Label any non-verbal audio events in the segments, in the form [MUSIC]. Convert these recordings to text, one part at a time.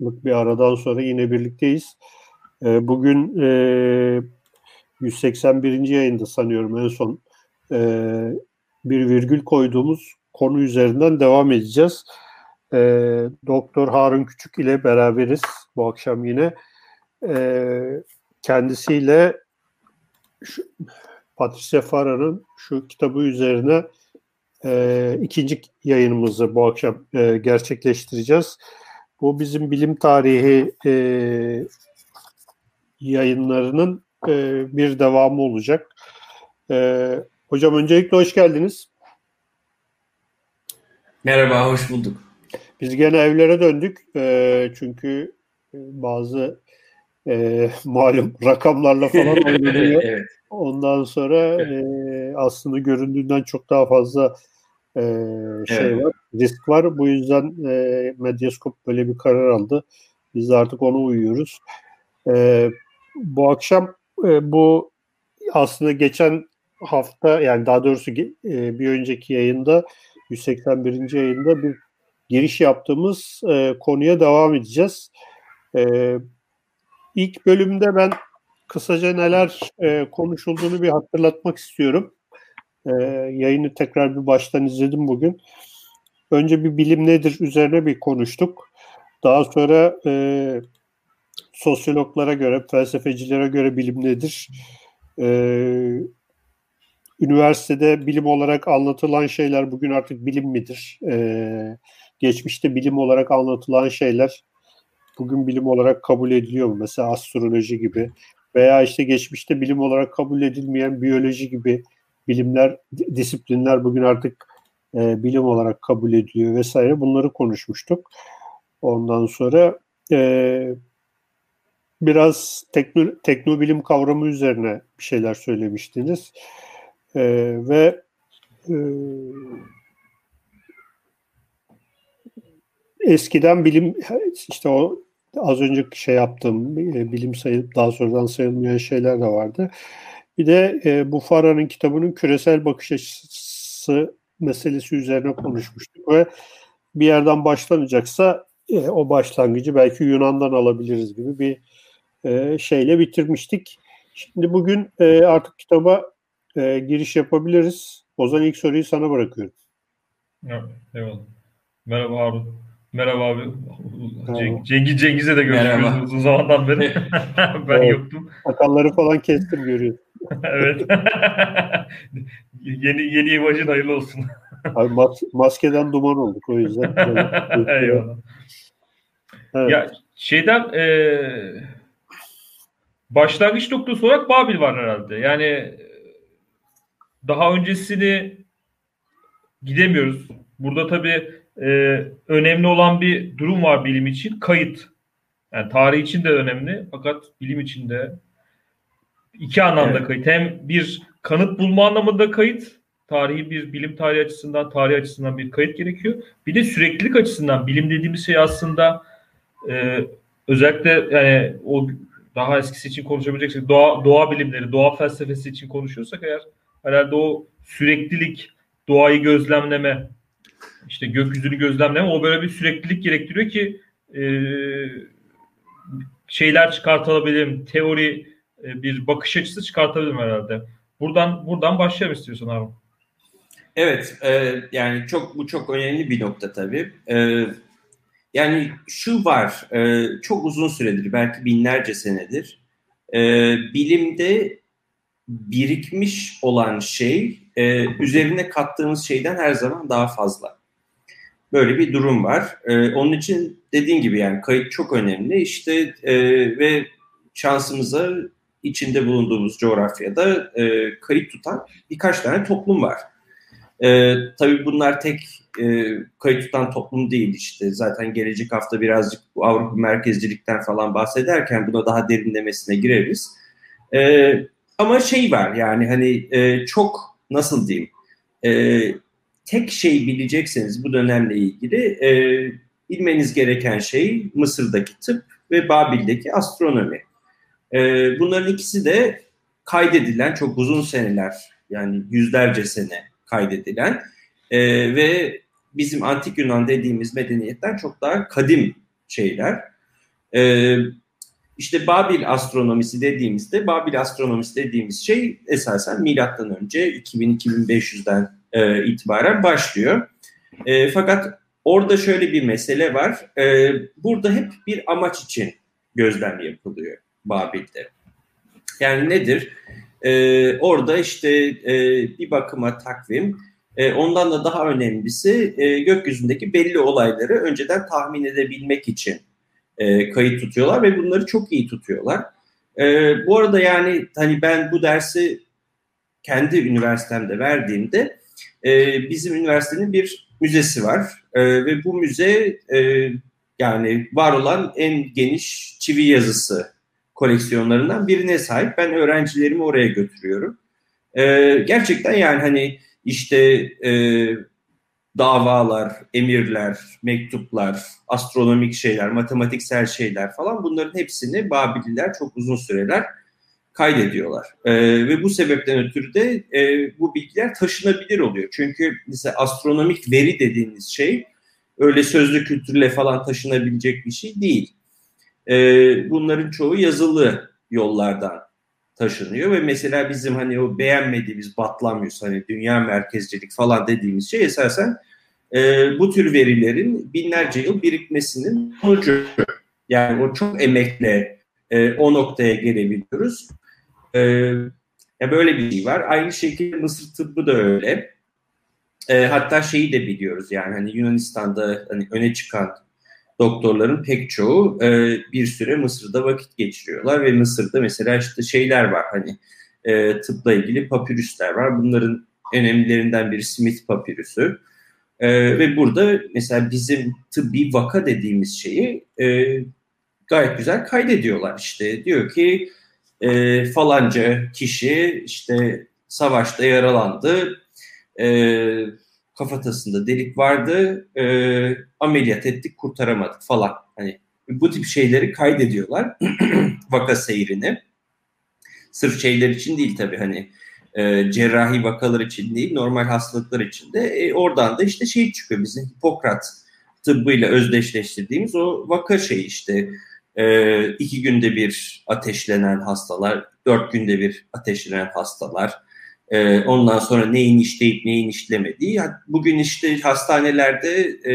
bir aradan sonra yine birlikteyiz. E, bugün e, 181. yayında sanıyorum en son e, bir virgül koyduğumuz konu üzerinden devam edeceğiz. E, Doktor Harun Küçük ile beraberiz bu akşam yine. E, kendisiyle şu, Patricia Farah'ın şu kitabı üzerine e, ikinci yayınımızı bu akşam e, gerçekleştireceğiz. Bu bizim bilim tarihi e, yayınlarının e, bir devamı olacak. E, hocam öncelikle hoş geldiniz. Merhaba, hoş bulduk. Biz gene evlere döndük. E, çünkü bazı e, malum rakamlarla falan [LAUGHS] oynanıyor. evet. Ondan sonra e, aslında göründüğünden çok daha fazla e, şey evet. var, risk var. Bu yüzden e, Medyaskop böyle bir karar aldı. Biz de artık ona uyuyoruz. E, bu akşam e, bu aslında geçen hafta yani daha doğrusu e, bir önceki yayında 181. yayında bir giriş yaptığımız e, konuya devam edeceğiz. E, ilk bölümde ben kısaca neler e, konuşulduğunu bir hatırlatmak istiyorum. E, yayını tekrar bir baştan izledim bugün. Önce bir bilim nedir üzerine bir konuştuk. Daha sonra e, sosyologlara göre, felsefecilere göre bilim nedir? Ee, üniversitede bilim olarak anlatılan şeyler bugün artık bilim midir? Ee, geçmişte bilim olarak anlatılan şeyler bugün bilim olarak kabul ediliyor mu? Mesela astroloji gibi veya işte geçmişte bilim olarak kabul edilmeyen biyoloji gibi bilimler, disiplinler bugün artık e, bilim olarak kabul ediliyor vesaire. Bunları konuşmuştuk. Ondan sonra e, biraz tekno, teknobilim kavramı üzerine bir şeyler söylemiştiniz. E, ve e, eskiden bilim işte o az önce şey yaptığım e, bilim sayılıp daha sonradan sayılmayan şeyler de vardı. Bir de e, bu Farah'ın kitabının küresel bakış açısı meselesi üzerine konuşmuştuk ve bir yerden başlanacaksa e, o başlangıcı belki Yunan'dan alabiliriz gibi bir e, şeyle bitirmiştik. Şimdi bugün e, artık kitaba e, giriş yapabiliriz. O zaman ilk soruyu sana bırakıyorum. Evet, eyvallah. Merhaba Harun. Merhaba abi. Cengiz, Cengiz Cengiz'e de görüşüyoruz uzun zamandan beri. [LAUGHS] ben evet. yoktum. Sakalları falan kestim görüyorsun. [LAUGHS] evet. [LAUGHS] yeni yeni imajın hayırlı olsun. Abi mas- maskeden duman olduk o yüzden. Eyvallah. Evet. Ya şeyden e, başlangıç noktası olarak Babil var herhalde. Yani daha öncesini gidemiyoruz. Burada tabii e, önemli olan bir durum var bilim için. Kayıt. Yani tarih için de önemli fakat bilim için de iki anlamda evet. kayıt. Hem bir kanıt bulma anlamında kayıt. Tarihi bir bilim tarihi açısından, tarih açısından bir kayıt gerekiyor. Bir de süreklilik açısından bilim dediğimiz şey aslında e, özellikle yani o daha eskisi için konuşabileceksek doğa, doğa bilimleri, doğa felsefesi için konuşuyorsak eğer herhalde o süreklilik, doğayı gözlemleme, işte gökyüzünü gözlemleme o böyle bir süreklilik gerektiriyor ki e, şeyler çıkartabilirim, teori e, bir bakış açısı çıkartabilirim herhalde. Buradan buradan başlayalım istiyorsan abi. Evet, e, yani çok bu çok önemli bir nokta tabii. E, yani şu var, e, çok uzun süredir, belki binlerce senedir e, bilimde birikmiş olan şey e, üzerine kattığımız şeyden her zaman daha fazla. Böyle bir durum var. E, onun için dediğin gibi yani kayıt çok önemli. İşte e, ve şansımıza içinde bulunduğumuz coğrafyada e, kayıt tutan birkaç tane toplum var. E, tabii bunlar tek e, kayıt tutan toplum değil işte. Zaten gelecek hafta birazcık Avrupa merkezcilikten falan bahsederken buna daha derinlemesine gireriz. E, ama şey var yani hani e, çok nasıl diyeyim e, tek şey bilecekseniz bu dönemle ilgili e, bilmeniz gereken şey Mısır'daki tıp ve Babil'deki astronomi. E, bunların ikisi de kaydedilen çok uzun seneler yani yüzlerce sene kaydedilen e, ve bizim antik Yunan dediğimiz medeniyetten çok daha kadim şeyler. E, işte Babil astronomisi dediğimizde, Babil astronomisi dediğimiz şey esasen milattan önce 2000-2500'den e, itibaren başlıyor. E, fakat orada şöyle bir mesele var. E, burada hep bir amaç için gözlem yapılıyor Babil'de. Yani nedir? E, orada işte e, bir bakıma takvim, e, ondan da daha önemlisi e, gökyüzündeki belli olayları önceden tahmin edebilmek için e, kayıt tutuyorlar ve bunları çok iyi tutuyorlar. E, bu arada yani hani ben bu dersi kendi üniversitemde verdiğimde e, bizim üniversitenin bir müzesi var e, ve bu müze e, yani var olan en geniş çivi yazısı koleksiyonlarından birine sahip. Ben öğrencilerimi oraya götürüyorum. E, gerçekten yani hani işte e, davalar, emirler, mektuplar, astronomik şeyler, matematiksel şeyler falan bunların hepsini Babililer çok uzun süreler kaydediyorlar. E, ve bu sebepten ötürü de e, bu bilgiler taşınabilir oluyor. Çünkü mesela astronomik veri dediğiniz şey öyle sözlü kültürle falan taşınabilecek bir şey değil. E, bunların çoğu yazılı yollardan taşınıyor ve mesela bizim hani o beğenmediğimiz Batlamyus hani dünya merkezcilik falan dediğimiz şey esasen e, bu tür verilerin binlerce yıl birikmesinin sonucu. Yani o çok emekle e, o noktaya gelebiliyoruz. E, ya böyle bir şey var. Aynı şekilde Mısır tıbbı da öyle. E, hatta şeyi de biliyoruz yani hani Yunanistan'da hani öne çıkan doktorların pek çoğu e, bir süre Mısır'da vakit geçiriyorlar ve Mısır'da mesela işte şeyler var hani e, tıpla ilgili papirüsler var. Bunların önemlilerinden biri Smith papirüsü. E, ve burada mesela bizim tıbbi vaka dediğimiz şeyi e, gayet güzel kaydediyorlar. İşte diyor ki e, falanca kişi işte savaşta yaralandı, e, kafatasında delik vardı, e, ameliyat ettik kurtaramadık falan. Hani bu tip şeyleri kaydediyorlar [CLEARS THROAT] vaka seyrini. Sırf şeyler için değil tabii hani e, cerrahi vakalar için değil normal hastalıklar için de e, oradan da işte şey çıkıyor bizim Hipokrat tıbbıyla özdeşleştirdiğimiz o vaka şey işte e, iki günde bir ateşlenen hastalar, dört günde bir ateşlenen hastalar, e, ondan sonra neyin işleyip neyin işlemediği. Bugün işte hastanelerde e,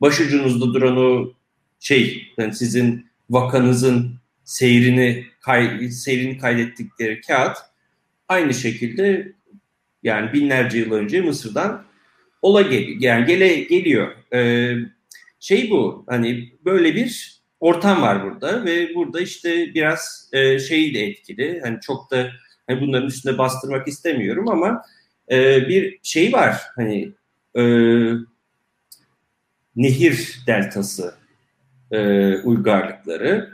başucunuzda duran o şey, yani sizin vakanızın seyrini kay, seyrini kaydettikleri kağıt aynı şekilde yani binlerce yıl önce Mısır'dan ola gel yani gele geliyor. Ee, şey bu hani böyle bir ortam var burada ve burada işte biraz e, şeyi de etkili. Hani çok da hani bunların üstünde bastırmak istemiyorum ama e, bir şey var hani e, nehir deltası e, uygarlıkları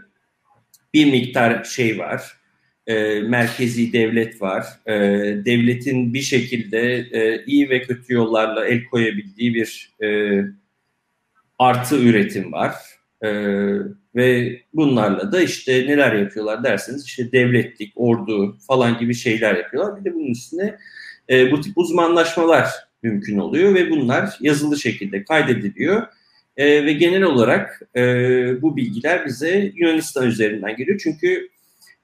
bir miktar şey var e, merkezi devlet var. E, devletin bir şekilde e, iyi ve kötü yollarla el koyabildiği bir e, artı üretim var. E, ve bunlarla da işte neler yapıyorlar derseniz işte devletlik, ordu falan gibi şeyler yapıyorlar. Bir de bunun üstüne e, bu tip uzmanlaşmalar mümkün oluyor ve bunlar yazılı şekilde kaydediliyor. E, ve genel olarak e, bu bilgiler bize Yunanistan üzerinden geliyor. Çünkü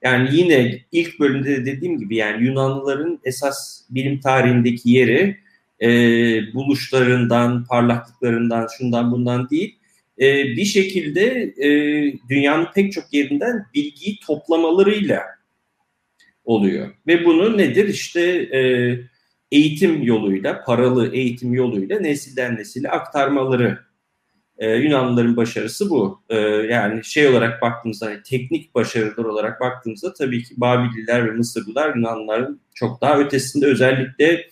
yani yine ilk bölümde de dediğim gibi yani Yunanlıların esas bilim tarihindeki yeri e, buluşlarından, parlaklıklarından, şundan bundan değil, e, bir şekilde e, dünyanın pek çok yerinden bilgiyi toplamalarıyla oluyor. Ve bunu nedir? İşte e, eğitim yoluyla, paralı eğitim yoluyla nesilden nesile aktarmaları e, Yunanlıların başarısı bu. E, yani şey olarak baktığımızda hani teknik başarılar olarak baktığımızda tabii ki Babililer ve Mısırlılar Yunanlıların çok daha ötesinde özellikle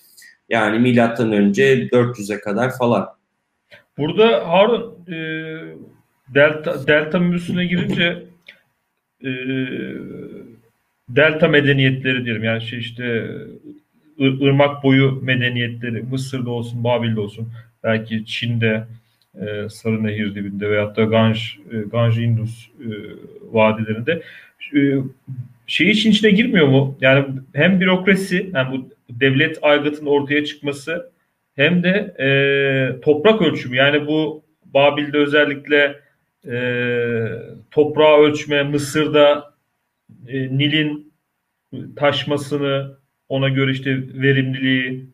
yani milattan önce 400'e kadar falan. Burada Harun e, delta delta mevzusuna girince e, delta medeniyetleri diyelim yani şey işte ırmak boyu medeniyetleri Mısır'da olsun Babil'de olsun belki Çin'de e, Sarı Nehir dibinde veyahut da Ganj, e, Ganj Indus e, vadilerinde e, şey için içine girmiyor mu? Yani hem bürokrasi, yani bu devlet aygıtın ortaya çıkması hem de e, toprak ölçümü. Yani bu Babil'de özellikle e, toprağı ölçme, Mısır'da e, Nil'in taşmasını ona göre işte verimliliği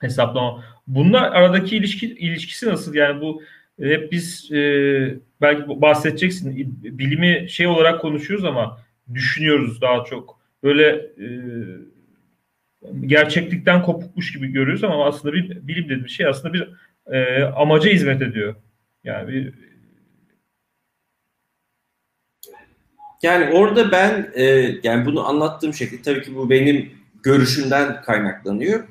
hesaplama. Bunlar aradaki ilişki ilişkisi nasıl? Yani bu hep biz e, belki bahsedeceksin bilimi şey olarak konuşuyoruz ama düşünüyoruz daha çok. Böyle e, gerçeklikten kopukmuş gibi görüyoruz ama aslında bir bilim dediğim şey aslında bir e, amaca hizmet ediyor. Yani bir Yani orada ben e, yani bunu anlattığım şekilde tabii ki bu benim görüşümden kaynaklanıyor.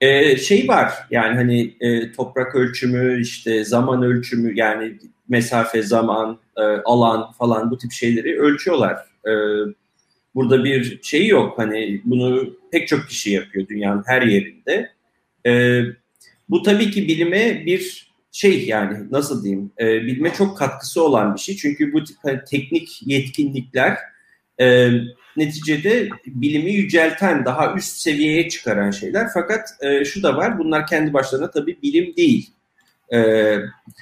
E, şey var yani hani e, toprak ölçümü işte zaman ölçümü yani mesafe zaman e, alan falan bu tip şeyleri ölçüyorlar. E, burada bir şey yok hani bunu pek çok kişi yapıyor dünyanın her yerinde. E, bu tabii ki bilime bir şey yani nasıl diyeyim e, bilime çok katkısı olan bir şey. Çünkü bu tip hani, teknik yetkinlikler e, neticede bilimi yücelten, daha üst seviyeye çıkaran şeyler. Fakat e, şu da var, bunlar kendi başlarına tabii bilim değil. E,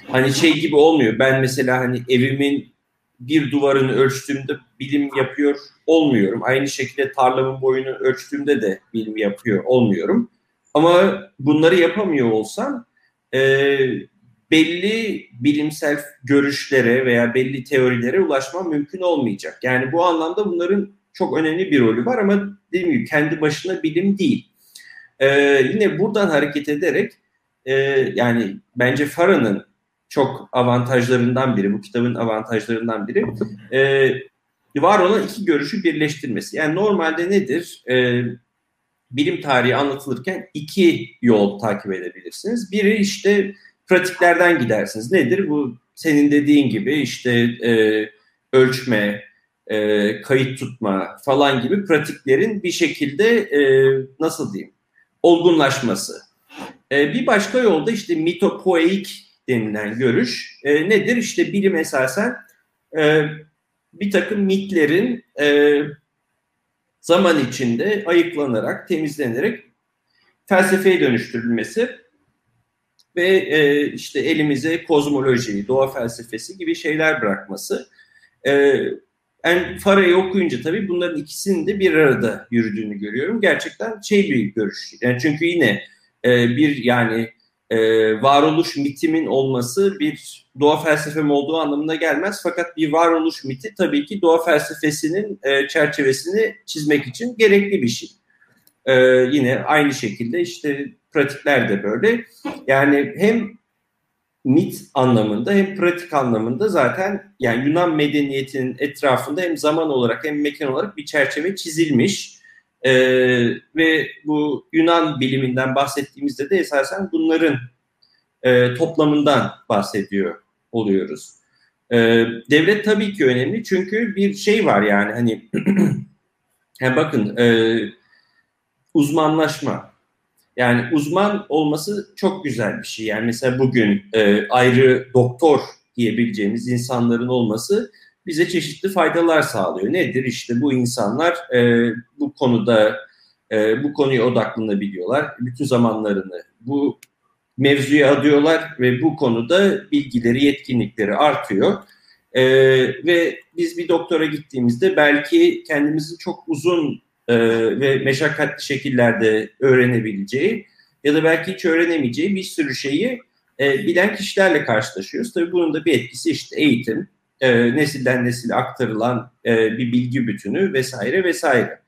hani şey gibi olmuyor. Ben mesela hani evimin bir duvarını ölçtüğümde bilim yapıyor olmuyorum. Aynı şekilde tarlamın boyunu ölçtüğümde de bilim yapıyor olmuyorum. Ama bunları yapamıyor olsam e, belli bilimsel görüşlere veya belli teorilere ulaşmam mümkün olmayacak. Yani bu anlamda bunların çok önemli bir rolü var ama dediğim gibi kendi başına bilim değil. Ee, yine buradan hareket ederek e, yani bence Farah'nın çok avantajlarından biri, bu kitabın avantajlarından biri e, var olan iki görüşü birleştirmesi. Yani normalde nedir? E, bilim tarihi anlatılırken iki yol takip edebilirsiniz. Biri işte pratiklerden gidersiniz. Nedir? Bu senin dediğin gibi işte e, ölçme, e, kayıt tutma falan gibi pratiklerin bir şekilde e, nasıl diyeyim olgunlaşması. E, bir başka yolda işte mitopoeik denilen görüş e, nedir? İşte bilim esasen e, bir takım mitlerin e, zaman içinde ayıklanarak, temizlenerek felsefeye dönüştürülmesi ve e, işte elimize kozmoloji, doğa felsefesi gibi şeyler bırakması. E, yani Farah'ı okuyunca tabii bunların ikisinin de bir arada yürüdüğünü görüyorum. Gerçekten şey bir görüş. Yani çünkü yine e, bir yani e, varoluş mitimin olması bir doğa felsefem olduğu anlamına gelmez. Fakat bir varoluş miti tabii ki doğa felsefesinin e, çerçevesini çizmek için gerekli bir şey. E, yine aynı şekilde işte pratikler de böyle. Yani hem mit anlamında hem pratik anlamında zaten yani Yunan medeniyetinin etrafında hem zaman olarak hem mekan olarak bir çerçeve çizilmiş. Ee, ve bu Yunan biliminden bahsettiğimizde de esasen bunların e, toplamından bahsediyor oluyoruz. Ee, devlet tabii ki önemli çünkü bir şey var yani hani [CLEARS THROAT] yani bakın e, uzmanlaşma yani uzman olması çok güzel bir şey. Yani mesela bugün e, ayrı doktor diyebileceğimiz insanların olması bize çeşitli faydalar sağlıyor. Nedir? İşte bu insanlar e, bu konuda e, bu konuya odaklanabiliyorlar. Bütün zamanlarını bu mevzuya adıyorlar ve bu konuda bilgileri, yetkinlikleri artıyor. E, ve biz bir doktora gittiğimizde belki kendimizi çok uzun e, ve meşakkatli şekillerde öğrenebileceği ya da belki hiç öğrenemeyeceği bir sürü şeyi e, bilen kişilerle karşılaşıyoruz. Tabii bunun da bir etkisi işte eğitim, e, nesilden nesile aktarılan e, bir bilgi bütünü vesaire vesaire.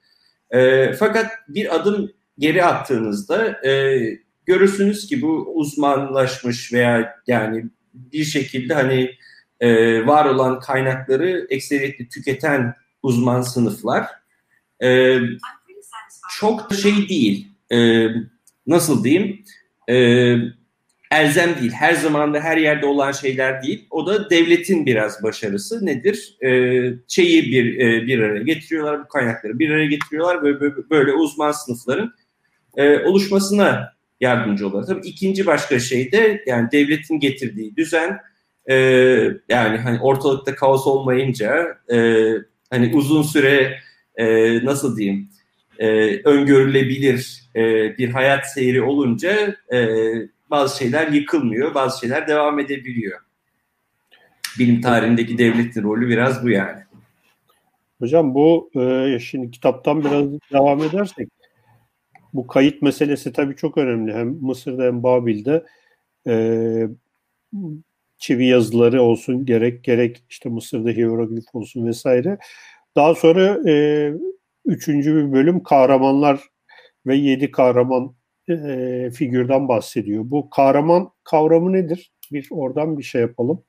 E, fakat bir adım geri attığınızda e, görürsünüz ki bu uzmanlaşmış veya yani bir şekilde hani e, var olan kaynakları ekseriyetle tüketen uzman sınıflar e, çok şey değil. E, nasıl diyeyim? E, elzem değil. Her zaman ve her yerde olan şeyler değil. O da devletin biraz başarısı nedir? E, şeyi bir e, bir araya getiriyorlar, bu kaynakları bir araya getiriyorlar ve böyle, böyle uzman sınıfların e, oluşmasına yardımcı oluyorlar. Tabii ikinci başka şey de yani devletin getirdiği düzen e, yani hani ortalıkta kaos olmayınca e, hani uzun süre e, nasıl diyeyim e, öngörülebilir e, bir hayat seyri olunca e, bazı şeyler yıkılmıyor, bazı şeyler devam edebiliyor. bilim tarihindeki devletin rolü biraz bu yani. Hocam bu e, şimdi kitaptan biraz devam edersek bu kayıt meselesi tabii çok önemli. Hem Mısır'da hem Babil'de e, çivi yazıları olsun gerek gerek işte Mısır'da hieroglif olsun vesaire. Daha sonra e, üçüncü bir bölüm kahramanlar ve yedi kahraman e, figürden bahsediyor. Bu kahraman kavramı nedir? Bir oradan bir şey yapalım.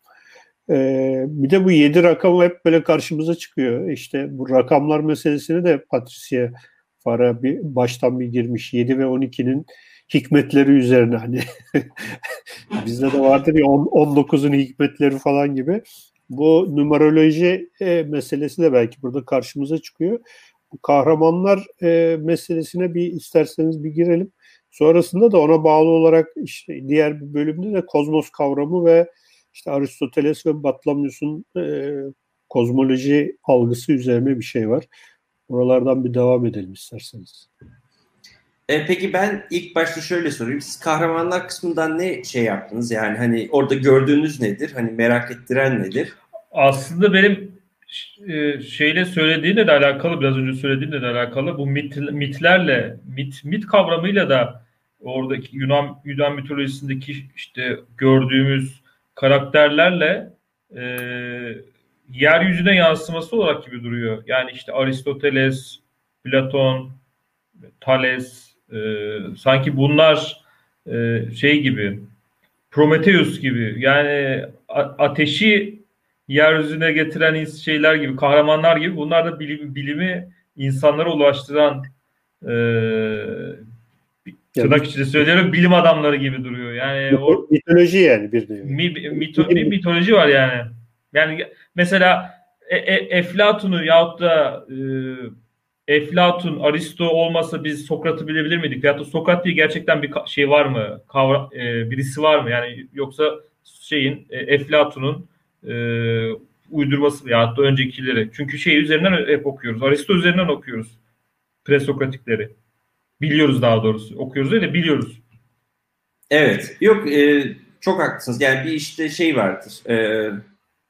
E, bir de bu yedi rakam hep böyle karşımıza çıkıyor. İşte bu rakamlar meselesini de Patricia Farah bir baştan bir girmiş. 7 ve 12'nin hikmetleri üzerine hani [LAUGHS] bizde de vardır ya 19'un hikmetleri falan gibi. Bu numeroloji e, meselesi de belki burada karşımıza çıkıyor. Bu kahramanlar e, meselesine bir isterseniz bir girelim. Sonrasında da ona bağlı olarak işte diğer bir bölümde de kozmos kavramı ve işte Aristoteles ve Batlamyus'un e, kozmoloji algısı üzerine bir şey var. Buralardan bir devam edelim isterseniz. E, peki ben ilk başta şöyle sorayım. Siz kahramanlar kısmından ne şey yaptınız? Yani hani orada gördüğünüz nedir? Hani merak ettiren nedir? Aslında benim e, şeyle söylediğinle de alakalı biraz önce söylediğinle de alakalı bu mit, mitlerle mit mit kavramıyla da oradaki Yunan Yunan mitolojisindeki işte gördüğümüz karakterlerle e, yeryüzüne yansıması olarak gibi duruyor. Yani işte Aristoteles, Platon, Thales e, sanki bunlar e, şey gibi Prometheus gibi yani ateşi yeryüzüne getiren şeyler gibi kahramanlar gibi bunlar da bilim, bilimi insanlara ulaştıran e, tırnak içinde söylüyorum bilim adamları gibi duruyor. Yani o, mitoloji yani bir de. Mi, mito, bir mitoloji var yani. Yani mesela e, e, Eflatun'u yahut da e, Eflatun, Aristo olmasa biz Sokrat'ı bilebilir miydik? Veyahut da Sokrat diye gerçekten bir şey var mı? Kavra, e, birisi var mı? Yani yoksa şeyin e, Eflatun'un e, uydurması veyahut da öncekileri. Çünkü şey üzerinden hep okuyoruz. Aristo üzerinden okuyoruz. Presokratikleri. Biliyoruz daha doğrusu. Okuyoruz değil de biliyoruz. Evet. Yok e, çok haklısınız. Yani bir işte şey vardır. E,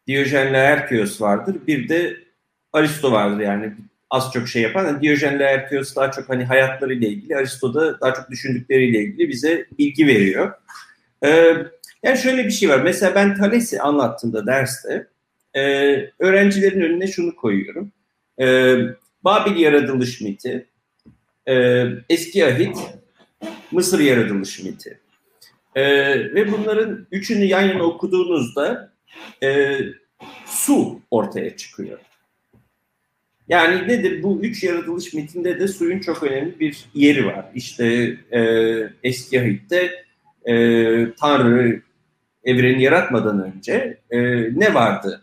Diyojenle Erkios vardır. Bir de Aristo vardır yani az çok şey yapan. Yani Diyojen Laertios daha çok hani hayatlarıyla ilgili, Aristo da daha çok düşündükleriyle ilgili bize bilgi veriyor. Ee, yani şöyle bir şey var. Mesela ben Thales'i anlattığımda derste e, öğrencilerin önüne şunu koyuyorum. E, Babil yaratılış miti, e, Eski Ahit, Mısır yaratılış miti. E, ve bunların üçünü yan yana okuduğunuzda e, su ortaya çıkıyor. Yani nedir? Bu üç yaratılış mitinde de suyun çok önemli bir yeri var. İşte e, eski Ahit'te e, Tanrı evreni yaratmadan önce e, ne vardı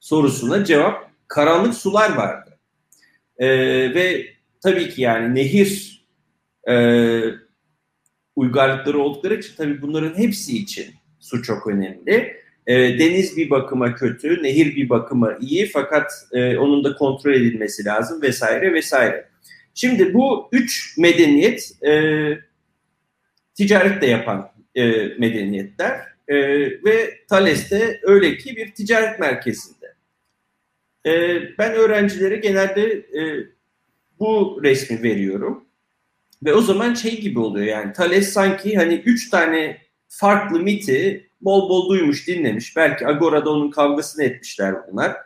sorusuna cevap karanlık sular vardı. E, ve tabii ki yani nehir e, uygarlıkları oldukları için tabii bunların hepsi için su çok önemli. E, deniz bir bakıma kötü, nehir bir bakıma iyi fakat e, onun da kontrol edilmesi lazım vesaire vesaire. Şimdi bu üç medeniyet e, ticaret de yapan e, medeniyetler e, ve Thales de öyle ki bir ticaret merkezinde. E, ben öğrencilere genelde e, bu resmi veriyorum. Ve o zaman şey gibi oluyor yani Thales sanki hani üç tane farklı miti bol bol duymuş, dinlemiş. Belki Agora'da onun kavgasını etmişler bunlar.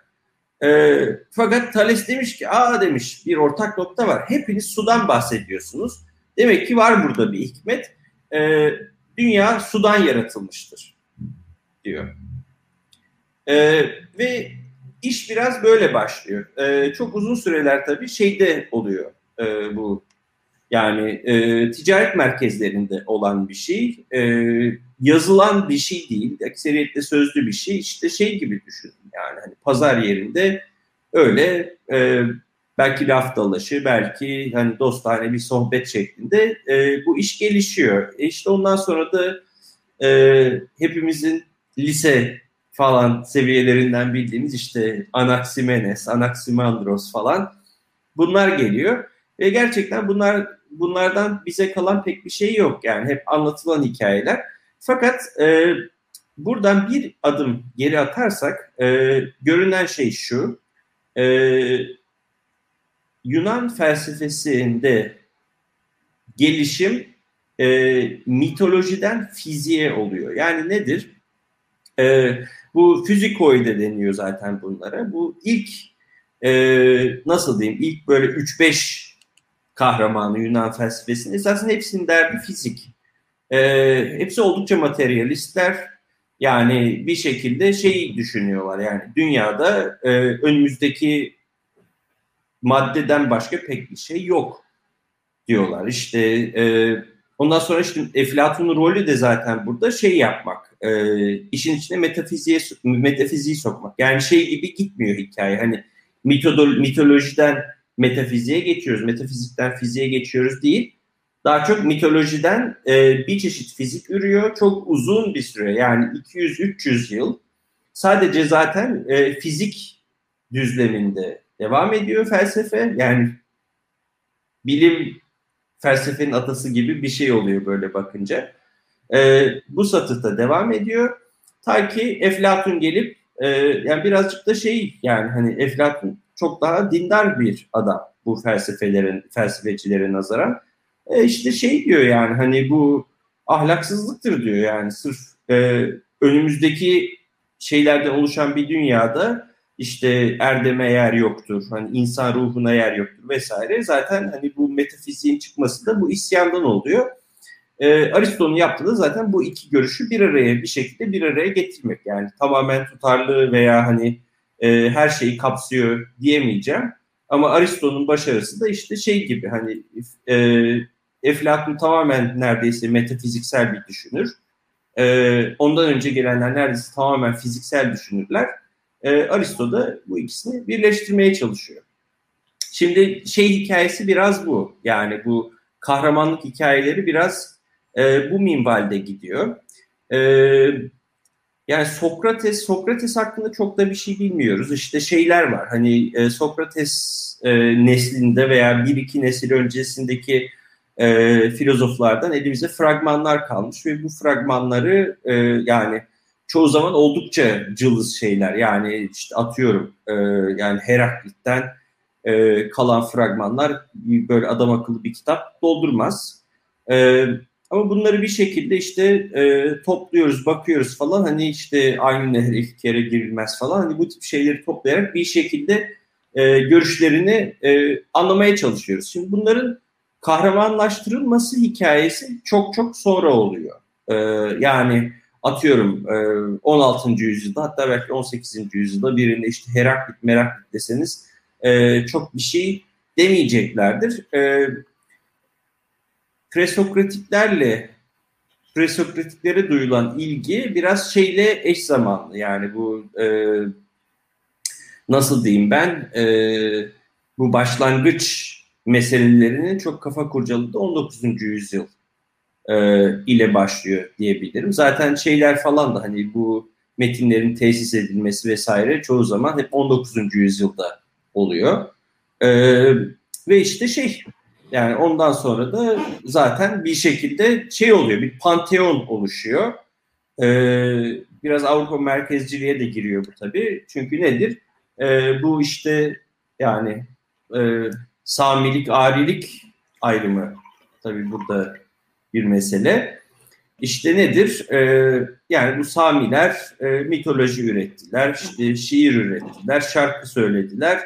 E, fakat Thales demiş ki, aa demiş bir ortak nokta var. Hepiniz sudan bahsediyorsunuz. Demek ki var burada bir hikmet. E, dünya sudan yaratılmıştır diyor. E, ve iş biraz böyle başlıyor. E, çok uzun süreler tabii şeyde oluyor e, bu yani e, ticaret merkezlerinde olan bir şey. E, yazılan bir şey değil. Ekseriyetle sözlü bir şey. İşte şey gibi düşünün yani hani pazar yerinde öyle e, belki laf dalaşı, belki hani dostane bir sohbet şeklinde e, bu iş gelişiyor. E işte ondan sonra da e, hepimizin lise falan seviyelerinden bildiğimiz işte Anaximenes, Anaximandros falan bunlar geliyor. Ve gerçekten bunlar bunlardan bize kalan pek bir şey yok yani hep anlatılan hikayeler. Fakat e, buradan bir adım geri atarsak e, görünen şey şu. E, Yunan felsefesinde gelişim e, mitolojiden fiziğe oluyor. Yani nedir? E, bu fizikoide deniyor zaten bunlara. Bu ilk e, nasıl diyeyim ilk böyle 3-5 kahramanı Yunan felsefesinin esasında hepsinin derdi fizik. E, hepsi oldukça materyalistler. Yani bir şekilde şey düşünüyorlar yani dünyada e, önümüzdeki maddeden başka pek bir şey yok diyorlar. İşte e, ondan sonra işte Eflatun'un rolü de zaten burada şey yapmak, e, işin içine metafiziğe metafiziği sokmak. Yani şey gibi gitmiyor hikaye. Hani mitolojiden metafiziğe geçiyoruz, metafizikten fiziğe geçiyoruz değil. Daha çok mitolojiden e, bir çeşit fizik ürüyor. Çok uzun bir süre yani 200-300 yıl sadece zaten e, fizik düzleminde devam ediyor felsefe. Yani bilim felsefenin atası gibi bir şey oluyor böyle bakınca. E, bu satıhta devam ediyor. Ta ki Eflatun gelip e, yani birazcık da şey yani hani Eflatun çok daha dindar bir adam bu felsefelerin felsefecilere nazaran. E işte şey diyor yani hani bu ahlaksızlıktır diyor yani sırf e, önümüzdeki şeylerden oluşan bir dünyada işte erdeme yer yoktur, hani insan ruhuna yer yoktur vesaire. Zaten hani bu metafiziğin çıkması da bu isyandan oluyor. Ee, Aristo'nun yaptığı da zaten bu iki görüşü bir araya bir şekilde bir araya getirmek. Yani tamamen tutarlı veya hani e, her şeyi kapsıyor diyemeyeceğim. Ama Aristo'nun başarısı da işte şey gibi hani e, Eflatun tamamen neredeyse metafiziksel bir düşünür. E, ondan önce gelenler neredeyse tamamen fiziksel düşünürler. E, Aristo da bu ikisini birleştirmeye çalışıyor. Şimdi şey hikayesi biraz bu. Yani bu kahramanlık hikayeleri biraz e, bu minvalde gidiyor. E, yani Sokrates, Sokrates hakkında çok da bir şey bilmiyoruz. İşte şeyler var. Hani e, Sokrates e, neslinde veya bir iki nesil öncesindeki e, filozoflardan elimize fragmanlar kalmış ve bu fragmanları e, yani çoğu zaman oldukça cılız şeyler. Yani işte atıyorum e, yani Heraklit'ten e, kalan fragmanlar böyle adam akıllı bir kitap doldurmaz. E, ama bunları bir şekilde işte e, topluyoruz, bakıyoruz falan. Hani işte aynı nehre iki kere girilmez falan. Hani bu tip şeyleri toplayarak bir şekilde e, görüşlerini e, anlamaya çalışıyoruz. Şimdi bunların kahramanlaştırılması hikayesi çok çok sonra oluyor. E, yani atıyorum 16. E, yüzyılda hatta belki 18. yüzyılda birinde işte Heraklit Meraklit deseniz e, çok bir şey demeyeceklerdir. E, presokratiklerle presokratiklere duyulan ilgi biraz şeyle eş zamanlı yani bu e, nasıl diyeyim ben e, bu başlangıç meselelerinin çok kafa kurcaladığı 19. yüzyıl e, ile başlıyor diyebilirim. Zaten şeyler falan da hani bu metinlerin tesis edilmesi vesaire çoğu zaman hep 19. yüzyılda oluyor. E, ve işte şey yani ondan sonra da zaten bir şekilde şey oluyor bir panteon oluşuyor. E, biraz Avrupa merkezciliğe de giriyor bu tabii. Çünkü nedir? E, bu işte yani e, Samilik, Arilik ayrımı tabii burada bir mesele. İşte nedir? Ee, yani bu Samiler e, mitoloji ürettiler, işte şiir ürettiler, şarkı söylediler.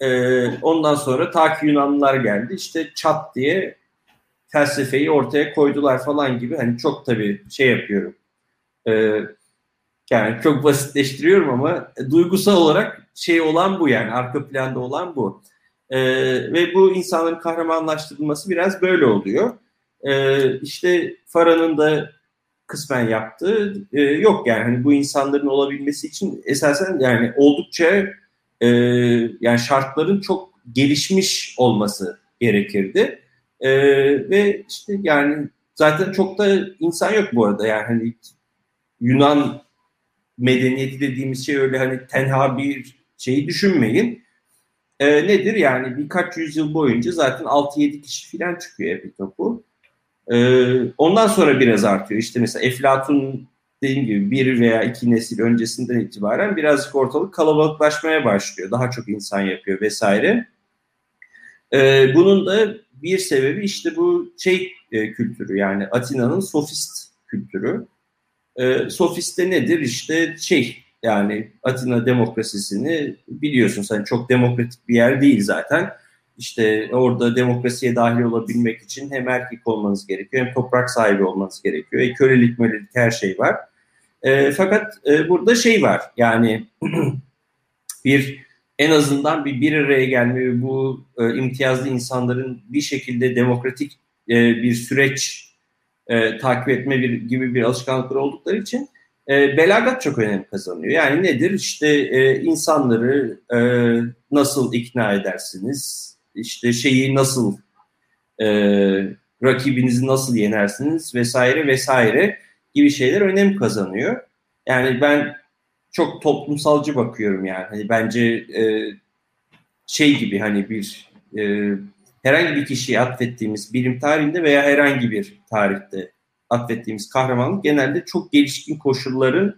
Ee, ondan sonra ta ki Yunanlılar geldi. İşte çat diye felsefeyi ortaya koydular falan gibi. Hani çok tabii şey yapıyorum. Ee, yani çok basitleştiriyorum ama duygusal olarak şey olan bu yani arka planda olan bu. Ee, ve bu insanların kahramanlaştırılması biraz böyle oluyor e, işte Farah'nın da kısmen yaptığı e, yok yani hani bu insanların olabilmesi için esasen yani oldukça e, yani şartların çok gelişmiş olması gerekirdi. E, ve işte yani zaten çok da insan yok bu arada yani hani Yunan medeniyeti dediğimiz şey öyle hani tenha bir şeyi düşünmeyin. E, nedir yani birkaç yüzyıl boyunca zaten 6-7 kişi falan çıkıyor epitopu. Ee, ondan sonra biraz artıyor. İşte mesela Eflatun dediğim gibi bir veya iki nesil öncesinden itibaren birazcık ortalık kalabalıklaşmaya başlıyor. Daha çok insan yapıyor vesaire. Ee, bunun da bir sebebi işte bu şey kültürü yani Atina'nın sofist kültürü. E, sofist de nedir? İşte şey yani Atina demokrasisini biliyorsun sen çok demokratik bir yer değil zaten. İşte orada demokrasiye dahil olabilmek için hem erkek olmanız gerekiyor hem toprak sahibi olmanız gerekiyor. E, kölelik mölelik her şey var. E, fakat e, burada şey var yani [CLEARS THROAT] bir en azından bir bir araya gelme bu e, imtiyazlı insanların bir şekilde demokratik e, bir süreç e, takip etme bir, gibi bir alışkanlıkları oldukları için e, belagat çok önem kazanıyor. Yani nedir? İşte e, insanları e, nasıl ikna edersiniz? İşte şeyi nasıl e, rakibinizi nasıl yenersiniz vesaire vesaire gibi şeyler önem kazanıyor. Yani ben çok toplumsalcı bakıyorum yani. Hani bence e, şey gibi hani bir e, herhangi bir kişiye atfettiğimiz bilim tarihinde veya herhangi bir tarihte atfettiğimiz kahramanlık genelde çok gelişkin koşulların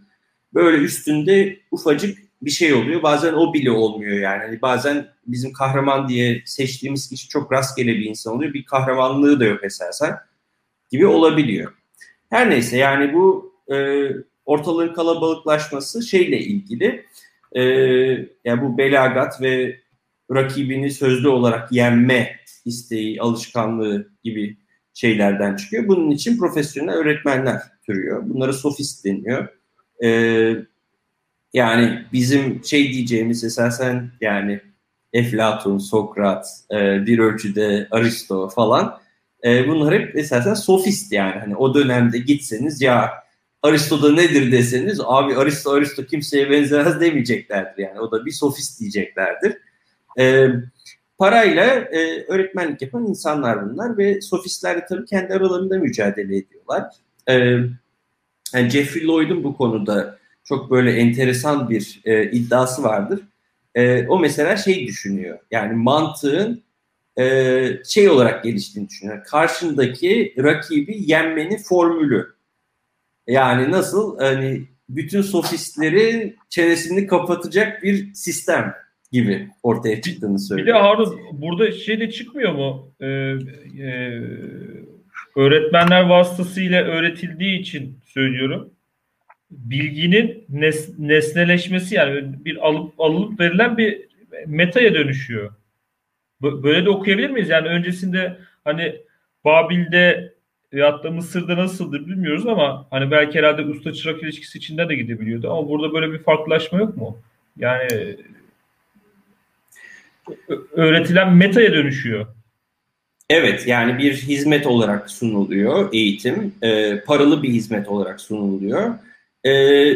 böyle üstünde ufacık bir şey oluyor. Bazen o bile olmuyor yani. Hani bazen bizim kahraman diye seçtiğimiz kişi çok rastgele bir insan oluyor. Bir kahramanlığı da yok esasen gibi olabiliyor. Her neyse yani bu e, ortalığın kalabalıklaşması şeyle ilgili. E, yani bu belagat ve rakibini sözlü olarak yenme isteği, alışkanlığı gibi şeylerden çıkıyor. Bunun için profesyonel öğretmenler türüyor. Bunlara sofist deniyor. Ee, yani bizim şey diyeceğimiz esasen yani Eflatun, Sokrat, e, bir ölçüde Aristo falan e, bunlar hep esasen sofist yani. Hani o dönemde gitseniz ya Aristo'da nedir deseniz abi Aristo Aristo kimseye benzemez demeyeceklerdir yani. O da bir sofist diyeceklerdir. E, parayla e, öğretmenlik yapan insanlar bunlar ve sofistler de tabii kendi aralarında mücadele ediyorlar. E, yani Jeffrey Lloyd'un bu konuda çok böyle enteresan bir e, iddiası vardır. E, o mesela şey düşünüyor. Yani mantığın e, şey olarak geliştiğini düşünüyor. Karşındaki rakibi yenmenin formülü. Yani nasıl hani bütün sofistleri çenesini kapatacak bir sistem gibi ortaya çıktığını söylüyor. Bir de Harun burada şey de çıkmıyor mu? Ee, e, öğretmenler vasıtasıyla öğretildiği için söylüyorum. Bilginin nes, nesneleşmesi yani bir alıp alınıp verilen bir metaya dönüşüyor. Böyle de okuyabilir miyiz? Yani öncesinde hani Babil'de veyahut da Mısır'da nasıldır bilmiyoruz ama hani belki herhalde usta çırak ilişkisi içinde de gidebiliyordu ama burada böyle bir farklılaşma yok mu? Yani öğretilen metaya dönüşüyor. Evet yani bir hizmet olarak sunuluyor eğitim. E, paralı bir hizmet olarak sunuluyor. E,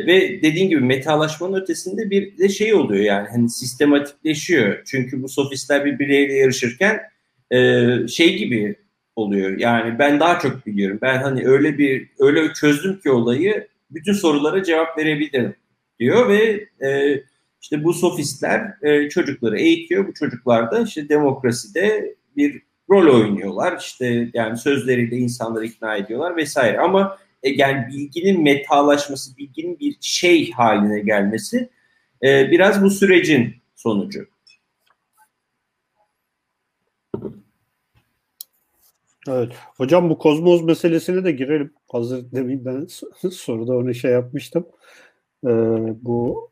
ve dediğin gibi metalaşmanın ötesinde bir de şey oluyor yani hani sistematikleşiyor. Çünkü bu sofistler birbirleriyle yarışırken e, şey gibi oluyor. Yani ben daha çok biliyorum. Ben hani öyle bir öyle çözdüm ki olayı bütün sorulara cevap verebilirim diyor ve e, işte bu sofistler e, çocukları eğitiyor. Bu çocuklar da işte demokraside bir rol oynuyorlar. İşte yani sözleriyle insanları ikna ediyorlar vesaire. Ama yani bilginin metalaşması, bilginin bir şey haline gelmesi e, biraz bu sürecin sonucu. Evet. Hocam bu kozmoz meselesine de girelim. Hazır demin ben [LAUGHS] soruda onu şey yapmıştım. Ee, bu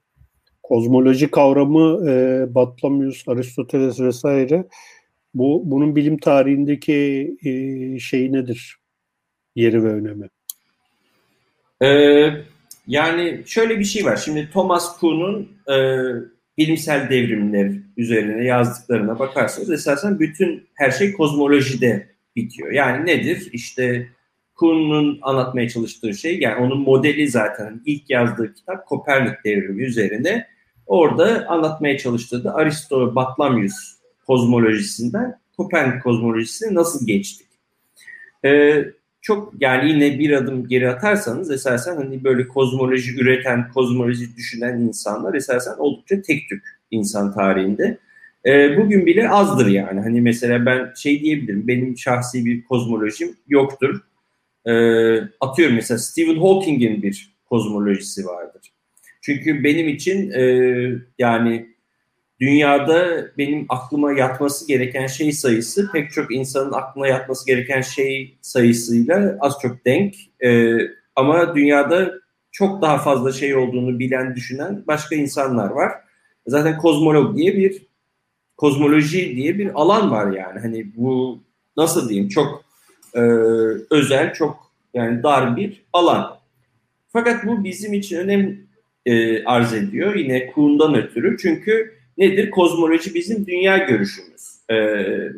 kozmoloji kavramı e, Batlamyus, Aristoteles vesaire bu bunun bilim tarihindeki e, şeyi nedir? Yeri ve önemi. Ee, yani şöyle bir şey var. Şimdi Thomas Kuhn'un e, bilimsel devrimler üzerine yazdıklarına bakarsanız esasen bütün her şey kozmolojide bitiyor. Yani nedir? İşte Kuhn'un anlatmaya çalıştığı şey yani onun modeli zaten ilk yazdığı kitap Kopernik devrimi üzerine Orada anlatmaya çalıştığı da Aristo Batlamyus kozmolojisinden Kopernik kozmolojisine nasıl geçtik? Ee, çok yani yine bir adım geri atarsanız esasen hani böyle kozmoloji üreten, kozmoloji düşünen insanlar esasen oldukça tek tük insan tarihinde. Ee, bugün bile azdır yani. Hani mesela ben şey diyebilirim, benim şahsi bir kozmolojim yoktur. Ee, atıyorum mesela Stephen Hawking'in bir kozmolojisi vardır. Çünkü benim için e, yani dünyada benim aklıma yatması gereken şey sayısı pek çok insanın aklına yatması gereken şey sayısıyla az çok denk. E, ama dünyada çok daha fazla şey olduğunu bilen, düşünen başka insanlar var. Zaten kozmolog diye bir kozmoloji diye bir alan var yani. Hani bu nasıl diyeyim çok e, özel, çok yani dar bir alan. Fakat bu bizim için önem e, arz ediyor yine Kuhn'dan ötürü. Çünkü nedir? Kozmoloji bizim dünya görüşümüz. E,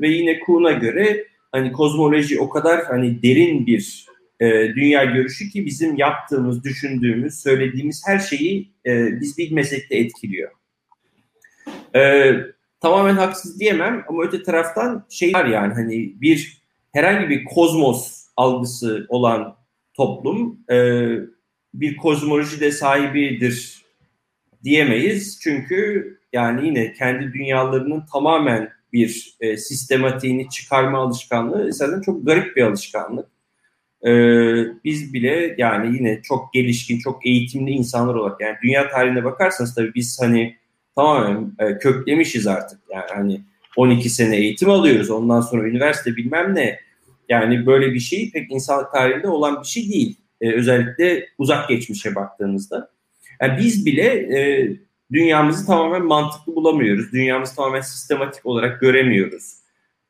ve yine Kuhn'a göre hani kozmoloji o kadar hani derin bir e, dünya görüşü ki bizim yaptığımız, düşündüğümüz, söylediğimiz her şeyi e, biz bilmesek de etkiliyor. E, tamamen haksız diyemem ama öte taraftan şey var yani hani bir herhangi bir kozmos algısı olan toplum e, bir kozmoloji de sahibidir diyemeyiz. Çünkü yani yine kendi dünyalarının tamamen bir e, sistematiğini çıkarma alışkanlığı zaten çok garip bir alışkanlık. E, biz bile yani yine çok gelişkin, çok eğitimli insanlar olarak yani dünya tarihine bakarsanız tabii biz hani tamamen e, köklemişiz artık. Yani hani 12 sene eğitim alıyoruz. Ondan sonra üniversite bilmem ne. Yani böyle bir şey pek insan tarihinde olan bir şey değil. E, özellikle uzak geçmişe baktığınızda. Yani biz bile e, dünyamızı tamamen mantıklı bulamıyoruz. Dünyamızı tamamen sistematik olarak göremiyoruz.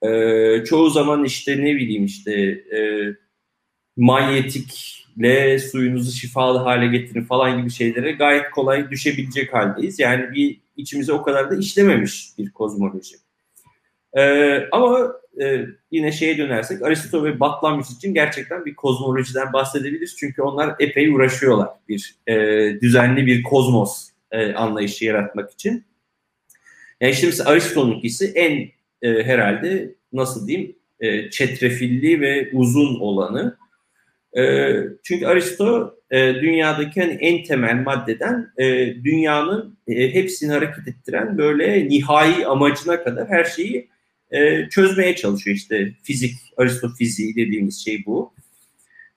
E, çoğu zaman işte ne bileyim işte e, manyetikle suyunuzu şifalı hale getirin falan gibi şeylere gayet kolay düşebilecek haldeyiz. Yani bir içimize o kadar da işlememiş bir kozmoloji. Ee, ama e, yine şeye dönersek Aristo ve Batlamyus için gerçekten bir kozmolojiden bahsedebiliriz. Çünkü onlar epey uğraşıyorlar bir e, düzenli bir kozmos e, anlayışı yaratmak için. Yani işte mesela Aristo'nunkisi en e, herhalde nasıl diyeyim e, çetrefilli ve uzun olanı. E, çünkü Aristo e, dünyadaki hani en temel maddeden e, dünyanın e, hepsini hareket ettiren böyle nihai amacına kadar her şeyi e, çözmeye çalışıyor. İşte fizik, Aristo fiziği dediğimiz şey bu.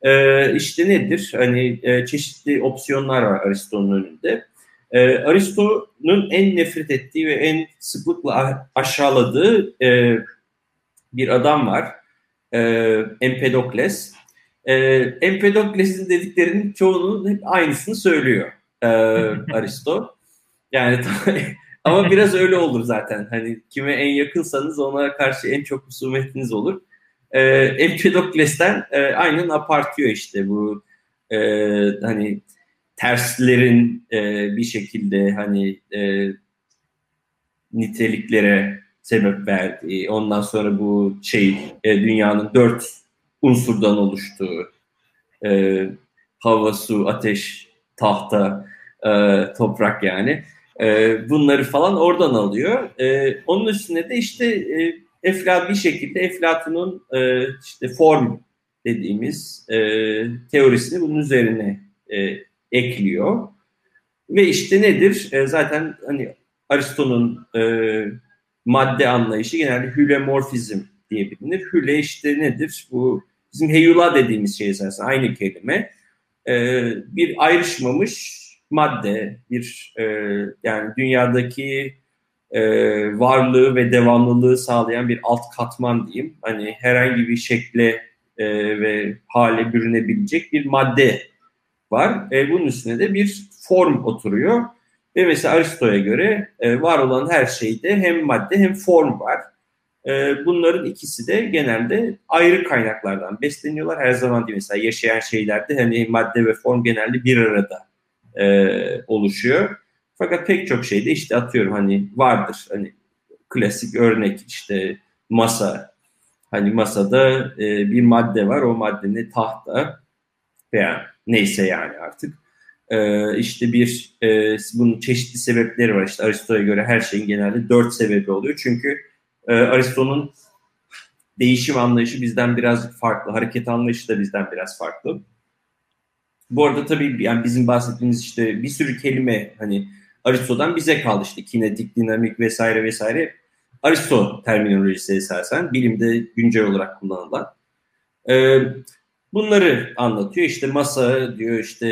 E, işte nedir? Hani e, çeşitli opsiyonlar var Aristo'nun önünde. E, Aristo'nun en nefret ettiği ve en sıklıkla aşağıladığı e, bir adam var. E, Empedokles. E, Empedokles'in dediklerinin çoğunun hep aynısını söylüyor e, [LAUGHS] Aristo. Yani [LAUGHS] ama biraz öyle olur zaten. Hani kime en yakınsanız ona karşı en çok husumetiniz olur. E, Empedokles'ten e, aynen apartıyor işte bu e, hani terslerin e, bir şekilde hani e, niteliklere sebep verdiği, ondan sonra bu şey e, dünyanın dört unsurdan oluştuğu e, hava, su, ateş, tahta, e, toprak yani e, bunları falan oradan alıyor. E, onun üstüne de işte e, Eflat bir şekilde Eflatun'un e, işte form dediğimiz e, teorisini bunun üzerine e, ekliyor. Ve işte nedir? E, zaten hani Aristo'nun e, madde anlayışı genelde hülemorfizm diye bilinir. Hüle işte nedir? Bu bizim heyula dediğimiz şey esasında aynı kelime. E, bir ayrışmamış madde, bir e, yani dünyadaki e, varlığı ve devamlılığı sağlayan bir alt katman diyeyim. Hani herhangi bir şekle e, ve hale bürünebilecek bir madde var. E, bunun üstüne de bir form oturuyor. Ve mesela Aristo'ya göre e, var olan her şeyde hem madde hem form var. E, bunların ikisi de genelde ayrı kaynaklardan besleniyorlar. Her zaman değil mesela yaşayan şeylerde hani madde ve form genelde bir arada e, oluşuyor. Fakat pek çok şeyde işte atıyorum hani vardır hani klasik örnek işte masa. Hani masada e, bir madde var o madde ne tahta veya neyse yani artık. E, işte bir e, bunun çeşitli sebepleri var. İşte Aristo'ya göre her şeyin genelde dört sebebi oluyor. Çünkü e, Aristo'nun değişim anlayışı bizden biraz farklı. Hareket anlayışı da bizden biraz farklı. Bu arada tabii yani bizim bahsettiğimiz işte bir sürü kelime hani Aristo'dan bize kaldı işte kinetik, dinamik vesaire vesaire. Aristo terminolojisi esasen bilimde güncel olarak kullanılan. Ee, bunları anlatıyor. İşte masa diyor işte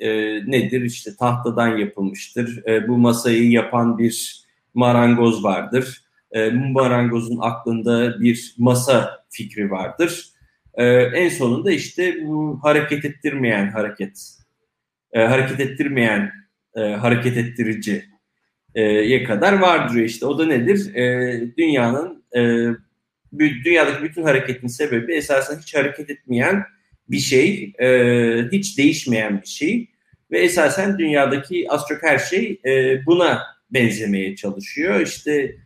e, nedir? İşte tahtadan yapılmıştır. E, bu masayı yapan bir marangoz vardır. E, marangozun aklında bir masa fikri vardır. E, en sonunda işte bu hareket ettirmeyen hareket, e, hareket ettirmeyen e, hareket ettirici e, ye kadar vardır işte. O da nedir? E, dünyanın e, dünyadaki bütün hareketin sebebi esasen hiç hareket etmeyen bir şey, e, hiç değişmeyen bir şey ve esasen dünyadaki az çok her şey e, buna benzemeye çalışıyor. İşte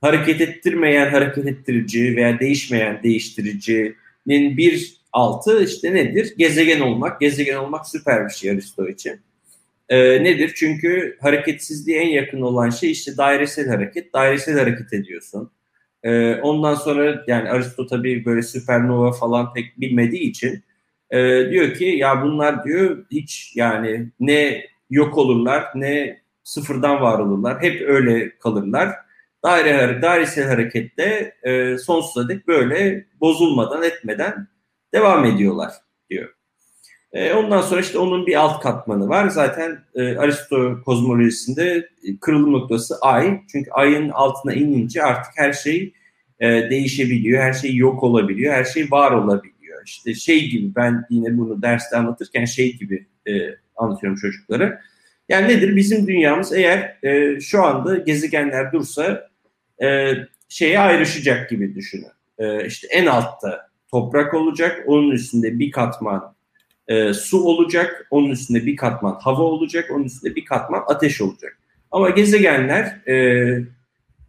hareket ettirmeyen hareket ettirici veya değişmeyen değiştiricinin bir altı işte nedir? Gezegen olmak. Gezegen olmak süper bir şey Aristo için. Ee, nedir? Çünkü hareketsizliğe en yakın olan şey işte dairesel hareket. Dairesel hareket ediyorsun. Ee, ondan sonra yani Aristo tabii böyle süpernova falan pek bilmediği için e, diyor ki ya bunlar diyor hiç yani ne yok olurlar ne sıfırdan var olurlar. Hep öyle kalırlar. Daire, dairesel harekette e, sonsuza dek böyle bozulmadan etmeden devam ediyorlar diyor. E, ondan sonra işte onun bir alt katmanı var. Zaten e, Aristo kozmolojisinde e, kırılım noktası ay. Çünkü ayın altına inince artık her şey e, değişebiliyor, her şey yok olabiliyor, her şey var olabiliyor. İşte şey gibi ben yine bunu derste anlatırken şey gibi e, anlatıyorum çocuklara. Yani nedir? Bizim dünyamız eğer e, şu anda gezegenler dursa e, şeye ayrışacak gibi düşünün. E, işte en altta toprak olacak, onun üstünde bir katman e, su olacak, onun üstünde bir katman hava olacak, onun üstünde bir katman ateş olacak. Ama gezegenler e,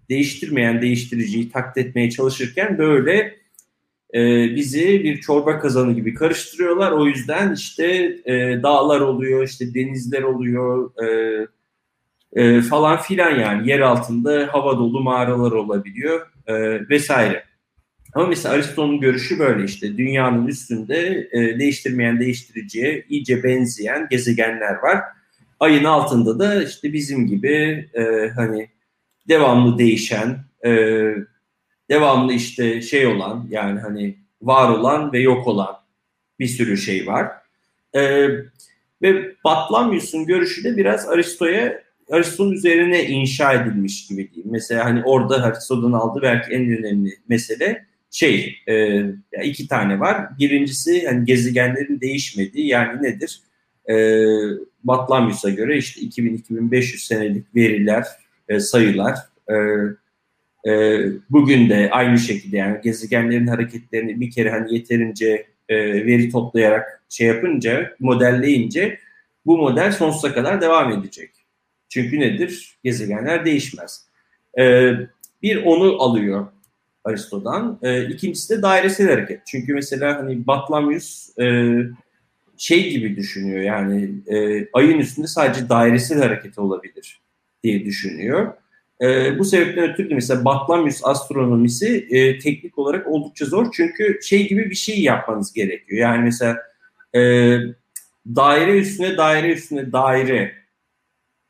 değiştirmeyen değiştiriciyi taklit etmeye çalışırken böyle e, bizi bir çorba kazanı gibi karıştırıyorlar. O yüzden işte e, dağlar oluyor, işte denizler oluyor e, e, falan filan yani yer altında hava dolu mağaralar olabiliyor e, vesaire. Ama mesela Aristo'nun görüşü böyle işte dünyanın üstünde e, değiştirmeyen değiştiriciye iyice benzeyen gezegenler var. Ayın altında da işte bizim gibi e, hani devamlı değişen, e, devamlı işte şey olan yani hani var olan ve yok olan bir sürü şey var. E, ve Batlamyus'un görüşü de biraz Aristo'ya Aristo'nun üzerine inşa edilmiş gibi diyeyim. Mesela hani orada Aristo'dan aldığı belki en önemli mesele şey e, iki tane var. Birincisi hani gezegenlerin değişmediği yani nedir? E, Batlamyus'a göre işte 2000-2500 senelik veriler, e, sayılar e, e, bugün de aynı şekilde yani gezegenlerin hareketlerini bir kere hani yeterince e, veri toplayarak şey yapınca, modelleyince bu model sonsuza kadar devam edecek. Çünkü nedir? Gezegenler değişmez. E, bir onu alıyor Aristo'dan. E, ikincisi de dairesel hareket. Çünkü mesela hani Batlamyus e, şey gibi düşünüyor yani e, ayın üstünde sadece dairesel hareket olabilir diye düşünüyor. E, bu sebepten ötürü mesela Batlamyus astronomisi e, teknik olarak oldukça zor. Çünkü şey gibi bir şey yapmanız gerekiyor. Yani mesela e, daire üstüne daire üstüne daire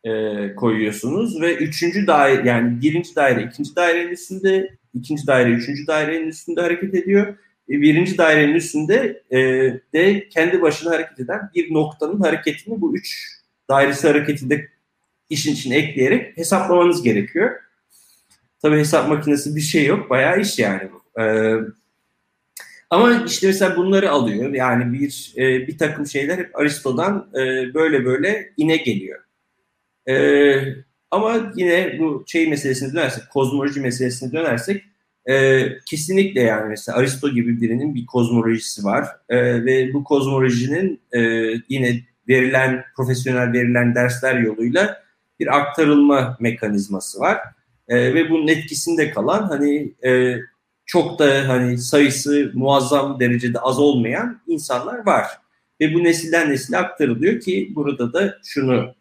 e, koyuyorsunuz ve üçüncü daire yani birinci daire ikinci dairenin üstünde ikinci daire üçüncü dairenin üstünde hareket ediyor. E, birinci dairenin üstünde e, de kendi başına hareket eden bir noktanın hareketini bu üç dairesi hareketinde işin içine ekleyerek hesaplamanız gerekiyor. Tabii hesap makinesi bir şey yok. Bayağı iş yani bu. Ee, ama işte mesela bunları alıyor. Yani bir e, bir takım şeyler hep Aristo'dan e, böyle böyle ine geliyor. E, ama yine bu şey meselesine dönersek, kozmoloji meselesine dönersek e, kesinlikle yani mesela Aristo gibi birinin bir kozmolojisi var e, ve bu kozmolojinin e, yine verilen profesyonel verilen dersler yoluyla bir aktarılma mekanizması var. E, ve bunun etkisinde kalan hani e, çok da hani sayısı muazzam derecede az olmayan insanlar var. Ve bu nesilden nesile aktarılıyor ki burada da şunu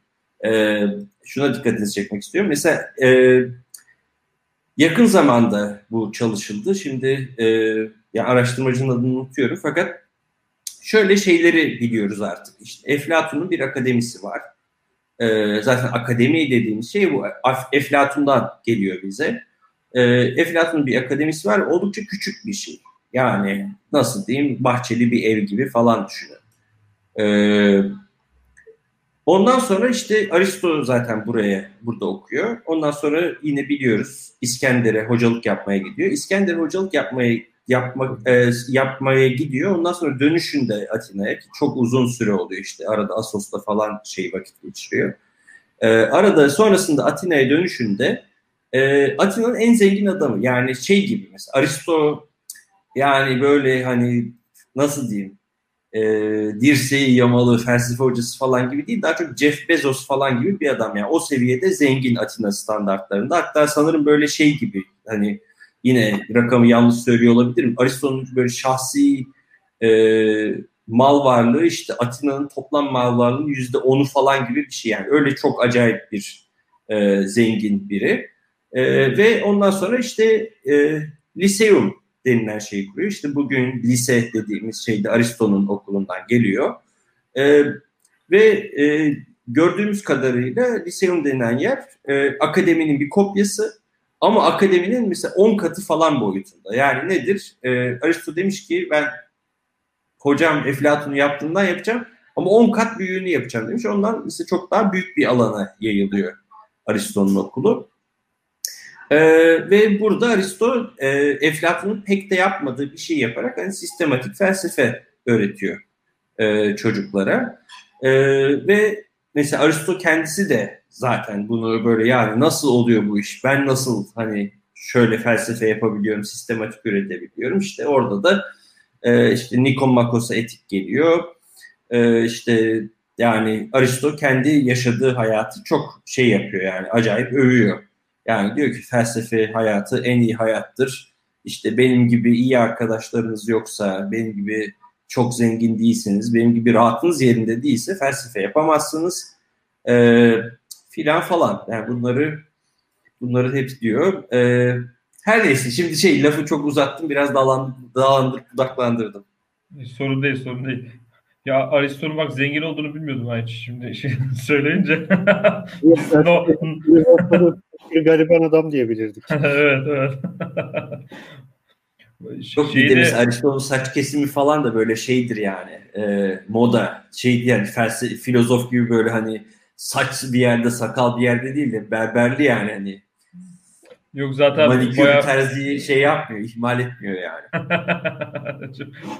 e, şuna dikkatinizi çekmek istiyorum. Mesela e, yakın zamanda bu çalışıldı. Şimdi e, ya araştırmacının adını unutuyorum fakat şöyle şeyleri biliyoruz artık. İşte Eflatun'un bir akademisi var. E, zaten akademi dediğimiz şey bu. Eflatun'dan geliyor bize. E, Eflatun'un bir akademisi var. Oldukça küçük bir şey. Yani nasıl diyeyim bahçeli bir ev gibi falan düşünün. Ee, ondan sonra işte Aristo zaten buraya burada okuyor. Ondan sonra yine biliyoruz İskender'e hocalık yapmaya gidiyor. İskender hocalık yapmaya yapmak e, yapmaya gidiyor. Ondan sonra dönüşünde Atina'ya çok uzun süre oluyor işte. Arada Asos'ta falan şey vakit geçiriyor. E, arada sonrasında Atina'ya dönüşünde e, Atina'nın en zengin adamı. Yani şey gibi mesela Aristo yani böyle hani nasıl diyeyim e, dirseği yamalı felsefe hocası falan gibi değil. Daha çok Jeff Bezos falan gibi bir adam yani. O seviyede zengin Atina standartlarında. Hatta sanırım böyle şey gibi hani yine rakamı yanlış söylüyor olabilirim. Aristo'nun böyle şahsi e, mal varlığı işte Atina'nın toplam mal varlığının yüzde onu falan gibi bir şey yani. Öyle çok acayip bir e, zengin biri. E, ve ondan sonra işte e, Liseum denilen şeyi kuruyor. İşte bugün lise dediğimiz şeyde Aristo'nun okulundan geliyor. E, ve e, gördüğümüz kadarıyla Liseum denilen yer e, akademinin bir kopyası ama akademinin mesela 10 katı falan boyutunda. Yani nedir? E, Aristo demiş ki ben hocam Eflatun'u yaptığından yapacağım ama 10 kat büyüğünü yapacağım demiş. Ondan mesela çok daha büyük bir alana yayılıyor Aristo'nun okulu. Ee, ve burada Aristo e, Eflatun'un pek de yapmadığı bir şey yaparak hani sistematik felsefe öğretiyor e, çocuklara. E, ve mesela Aristo kendisi de zaten bunu böyle yani nasıl oluyor bu iş? Ben nasıl hani şöyle felsefe yapabiliyorum, sistematik üretebiliyorum. İşte orada da e, işte Nikomakos'a etik geliyor. E, işte yani Aristo kendi yaşadığı hayatı çok şey yapıyor yani acayip övüyor. Yani diyor ki felsefe hayatı en iyi hayattır. İşte benim gibi iyi arkadaşlarınız yoksa, benim gibi çok zengin değilseniz, benim gibi rahatınız yerinde değilse felsefe yapamazsınız. Ee, filan falan. Yani bunları bunları hep diyor. Ee, her neyse şimdi şey lafı çok uzattım biraz dağlandım, dağlandırıp budaklandırdım. Sorun değil sorun değil. Ya Aristo'nun bak zengin olduğunu bilmiyordum ben hiç şimdi [LAUGHS] şey söyleyince. no. [LAUGHS] bir gariban adam diyebilirdik. [LAUGHS] evet evet. Çok Şeyde... bir Aristo'nun saç kesimi falan da böyle şeydir yani. E, moda. Şey yani felsefe, filozof gibi böyle hani saç bir yerde sakal bir yerde değil de berberli yani hani. Yok zaten manikür bayağı... terziyi şey yapmıyor, ihmal etmiyor yani. [LAUGHS]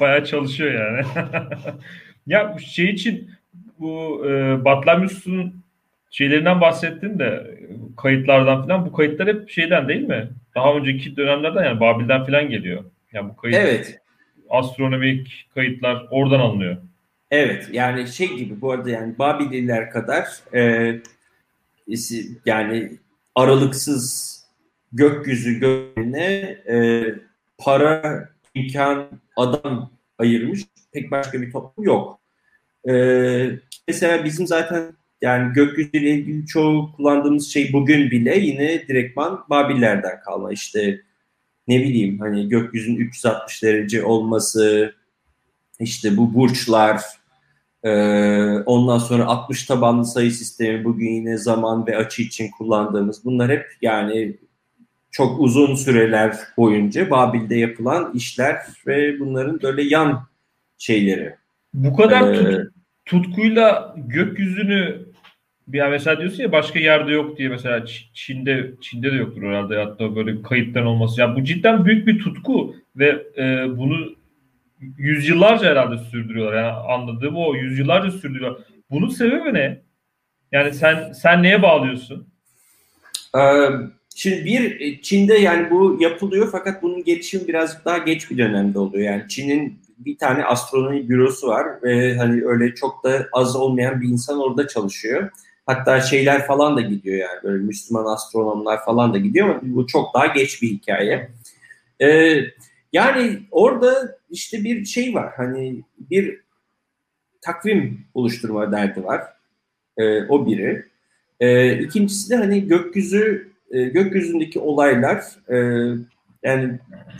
bayağı çalışıyor yani. [LAUGHS] ya şey için bu e, Batlamyus'un şeylerinden bahsettin de kayıtlardan falan bu kayıtlar hep şeyden değil mi? Daha önceki dönemlerden yani Babil'den falan geliyor. Yani bu kayıt Evet. Astronomik kayıtlar oradan alınıyor. Evet yani şey gibi bu arada yani Babililer kadar e, yani aralıksız gökyüzü göğüne e, para, imkan, adam ayırmış pek başka bir toplum yok. E, mesela bizim zaten yani gökyüzüyle ilgili çoğu kullandığımız şey bugün bile yine direktman Babillerden kalma. İşte ne bileyim hani gökyüzünün 360 derece olması, işte bu burçlar, e, ondan sonra 60 tabanlı sayı sistemi bugün yine zaman ve açı için kullandığımız bunlar hep yani çok uzun süreler boyunca Babil'de yapılan işler ve bunların böyle yan şeyleri. Bu kadar ee, tutkuyla gökyüzünü bir mesela diyorsun ya başka yerde yok diye mesela Çin'de Çin'de de yoktur herhalde hatta böyle kayıttan olması. Ya bu cidden büyük bir tutku ve e, bunu yüzyıllarca herhalde sürdürüyorlar. Yani anladığım o yüzyıllarca sürdürüyorlar. Bunun sebebi ne? Yani sen sen neye bağlıyorsun? Ee, şimdi bir Çin'de yani bu yapılıyor fakat bunun gelişimi birazcık daha geç bir dönemde oluyor. Yani Çin'in bir tane astronomi bürosu var ve hani öyle çok da az olmayan bir insan orada çalışıyor. Hatta şeyler falan da gidiyor yani böyle Müslüman astronomlar falan da gidiyor ama bu çok daha geç bir hikaye. Ee, yani orada işte bir şey var hani bir takvim oluşturma derdi var. Ee, o biri. Ee, ikincisi de hani gökyüzü e, gökyüzündeki olaylar e, yani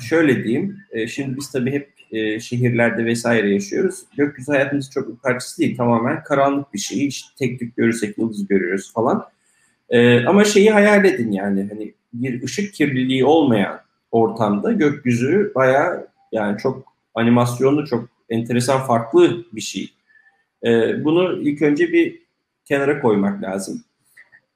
şöyle diyeyim e, şimdi biz tabii hep e, şehirlerde vesaire yaşıyoruz. Gökyüzü hayatımızın çok bir parçası değil. Tamamen karanlık bir şey. İşte tek tük görürsek yıldız görüyoruz falan. E, ama şeyi hayal edin yani hani bir ışık kirliliği olmayan ortamda gökyüzü bayağı Yani çok animasyonlu, çok enteresan, farklı bir şey. E, bunu ilk önce bir kenara koymak lazım.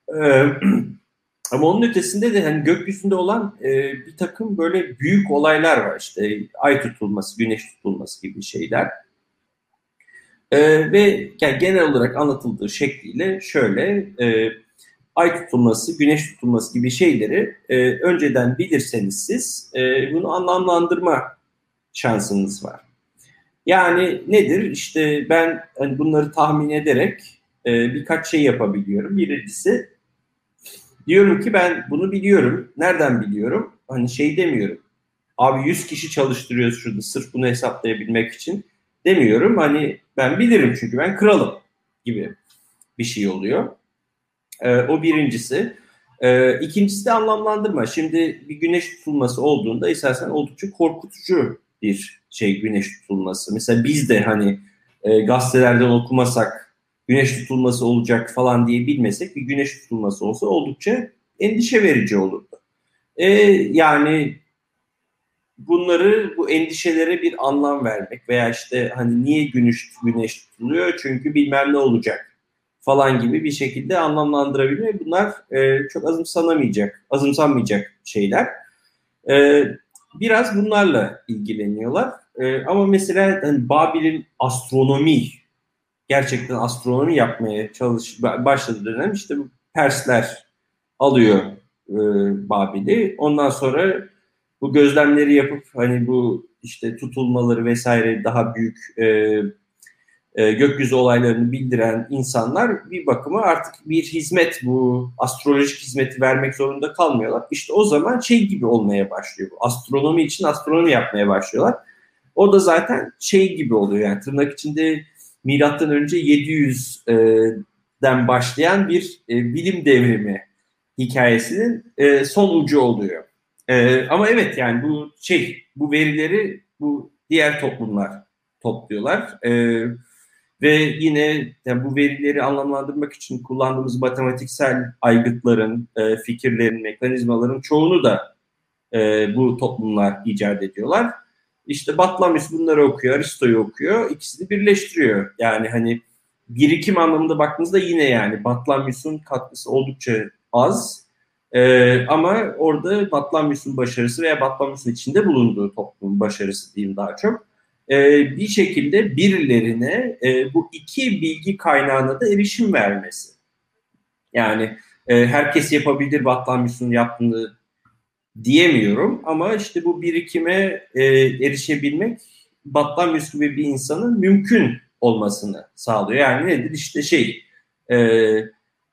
E, [CLEARS THROAT] ama onun ötesinde de hani gökyüzünde olan e, bir takım böyle büyük olaylar var. İşte ay tutulması, güneş tutulması gibi şeyler. E, ve yani genel olarak anlatıldığı şekliyle şöyle e, ay tutulması, güneş tutulması gibi şeyleri e, önceden bilirseniz siz e, bunu anlamlandırma şansınız var. Yani nedir? İşte ben hani bunları tahmin ederek e, birkaç şey yapabiliyorum. Birincisi diyorum ki ben bunu biliyorum. Nereden biliyorum? Hani şey demiyorum. Abi 100 kişi çalıştırıyoruz şurada sırf bunu hesaplayabilmek için demiyorum. Hani ben bilirim çünkü ben kralım gibi bir şey oluyor. E, o birincisi. E, ikincisi de anlamlandırma. Şimdi bir güneş tutulması olduğunda esasen oldukça korkutucu bir şey güneş tutulması. Mesela biz de hani e, gazetelerden okumasak güneş tutulması olacak falan diye bilmesek bir güneş tutulması olsa oldukça endişe verici olurdu. E, yani bunları bu endişelere bir anlam vermek veya işte hani niye güneş güneş tutuluyor çünkü bilmem ne olacak falan gibi bir şekilde anlamlandırabilmek bunlar e, çok azımsanamayacak, azımsanmayacak şeyler. E, biraz bunlarla ilgileniyorlar. E, ama mesela hani Babil'in astronomi, gerçekten astronomi yapmaya çalış başladığı dönem işte Persler alıyor e, Babil'i. Ondan sonra bu gözlemleri yapıp hani bu işte tutulmaları vesaire daha büyük e, e, gökyüzü olaylarını bildiren insanlar bir bakıma artık bir hizmet bu astrolojik hizmeti vermek zorunda kalmıyorlar. İşte o zaman şey gibi olmaya başlıyor bu. Astronomi için astronomi yapmaya başlıyorlar. O da zaten şey gibi oluyor yani tırnak içinde milattan önce 700'den başlayan bir e, bilim devrimi hikayesinin e, son ucu oluyor. E, ama evet yani bu şey bu verileri bu diğer toplumlar topluyorlar. Evet ve yine yani bu verileri anlamlandırmak için kullandığımız matematiksel aygıtların, e, fikirlerin, mekanizmaların çoğunu da e, bu toplumlar icat ediyorlar. İşte Batlamyus bunları okuyor, Aristo'yu okuyor, ikisini birleştiriyor. Yani hani birikim anlamında baktığınızda yine yani Batlamyus'un katkısı oldukça az. Ee, ama orada Batlamyus'un başarısı veya Batlamyus'un içinde bulunduğu toplumun başarısı diyeyim daha çok e, bir şekilde birilerine e, bu iki bilgi kaynağına da erişim vermesi. Yani e, herkes yapabilir Batlamyus'un yaptığını diyemiyorum ama işte bu birikime e, erişebilmek Batlamyus gibi bir insanın mümkün olmasını sağlıyor. Yani nedir? İşte şey e,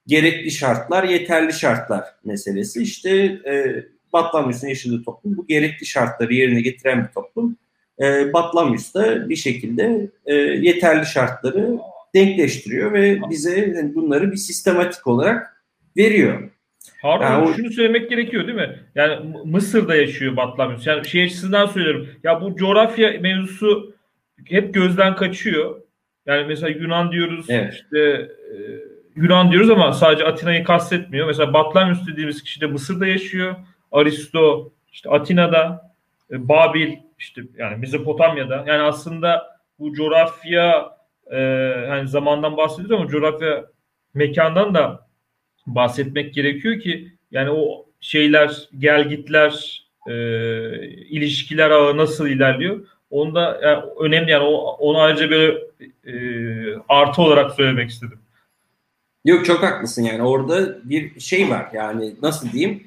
gerekli şartlar, yeterli şartlar meselesi. İşte e, Batlamyus'un yaşadığı toplum bu gerekli şartları yerine getiren bir toplum e, Batlamyus da bir şekilde e, yeterli şartları denkleştiriyor ve bize yani bunları bir sistematik olarak veriyor. Harun yani o... şunu söylemek gerekiyor değil mi? Yani Mısır'da yaşıyor Batlamyus. Yani şey açısından söylüyorum. Ya bu coğrafya mevzusu hep gözden kaçıyor. Yani mesela Yunan diyoruz evet. işte e, Yunan diyoruz ama sadece Atina'yı kastetmiyor. Mesela Batlamyus dediğimiz kişi de Mısır'da yaşıyor. Aristo işte Atina'da, e, Babil işte yani Mezopotamya'da yani aslında bu coğrafya e, yani zamandan bahsediyoruz ama coğrafya mekandan da bahsetmek gerekiyor ki yani o şeyler gelgitler e, ilişkiler ağı nasıl ilerliyor? Onda yani önemli yani onu ayrıca böyle e, artı olarak söylemek istedim. Yok çok haklısın yani. Orada bir şey var. Yani nasıl diyeyim?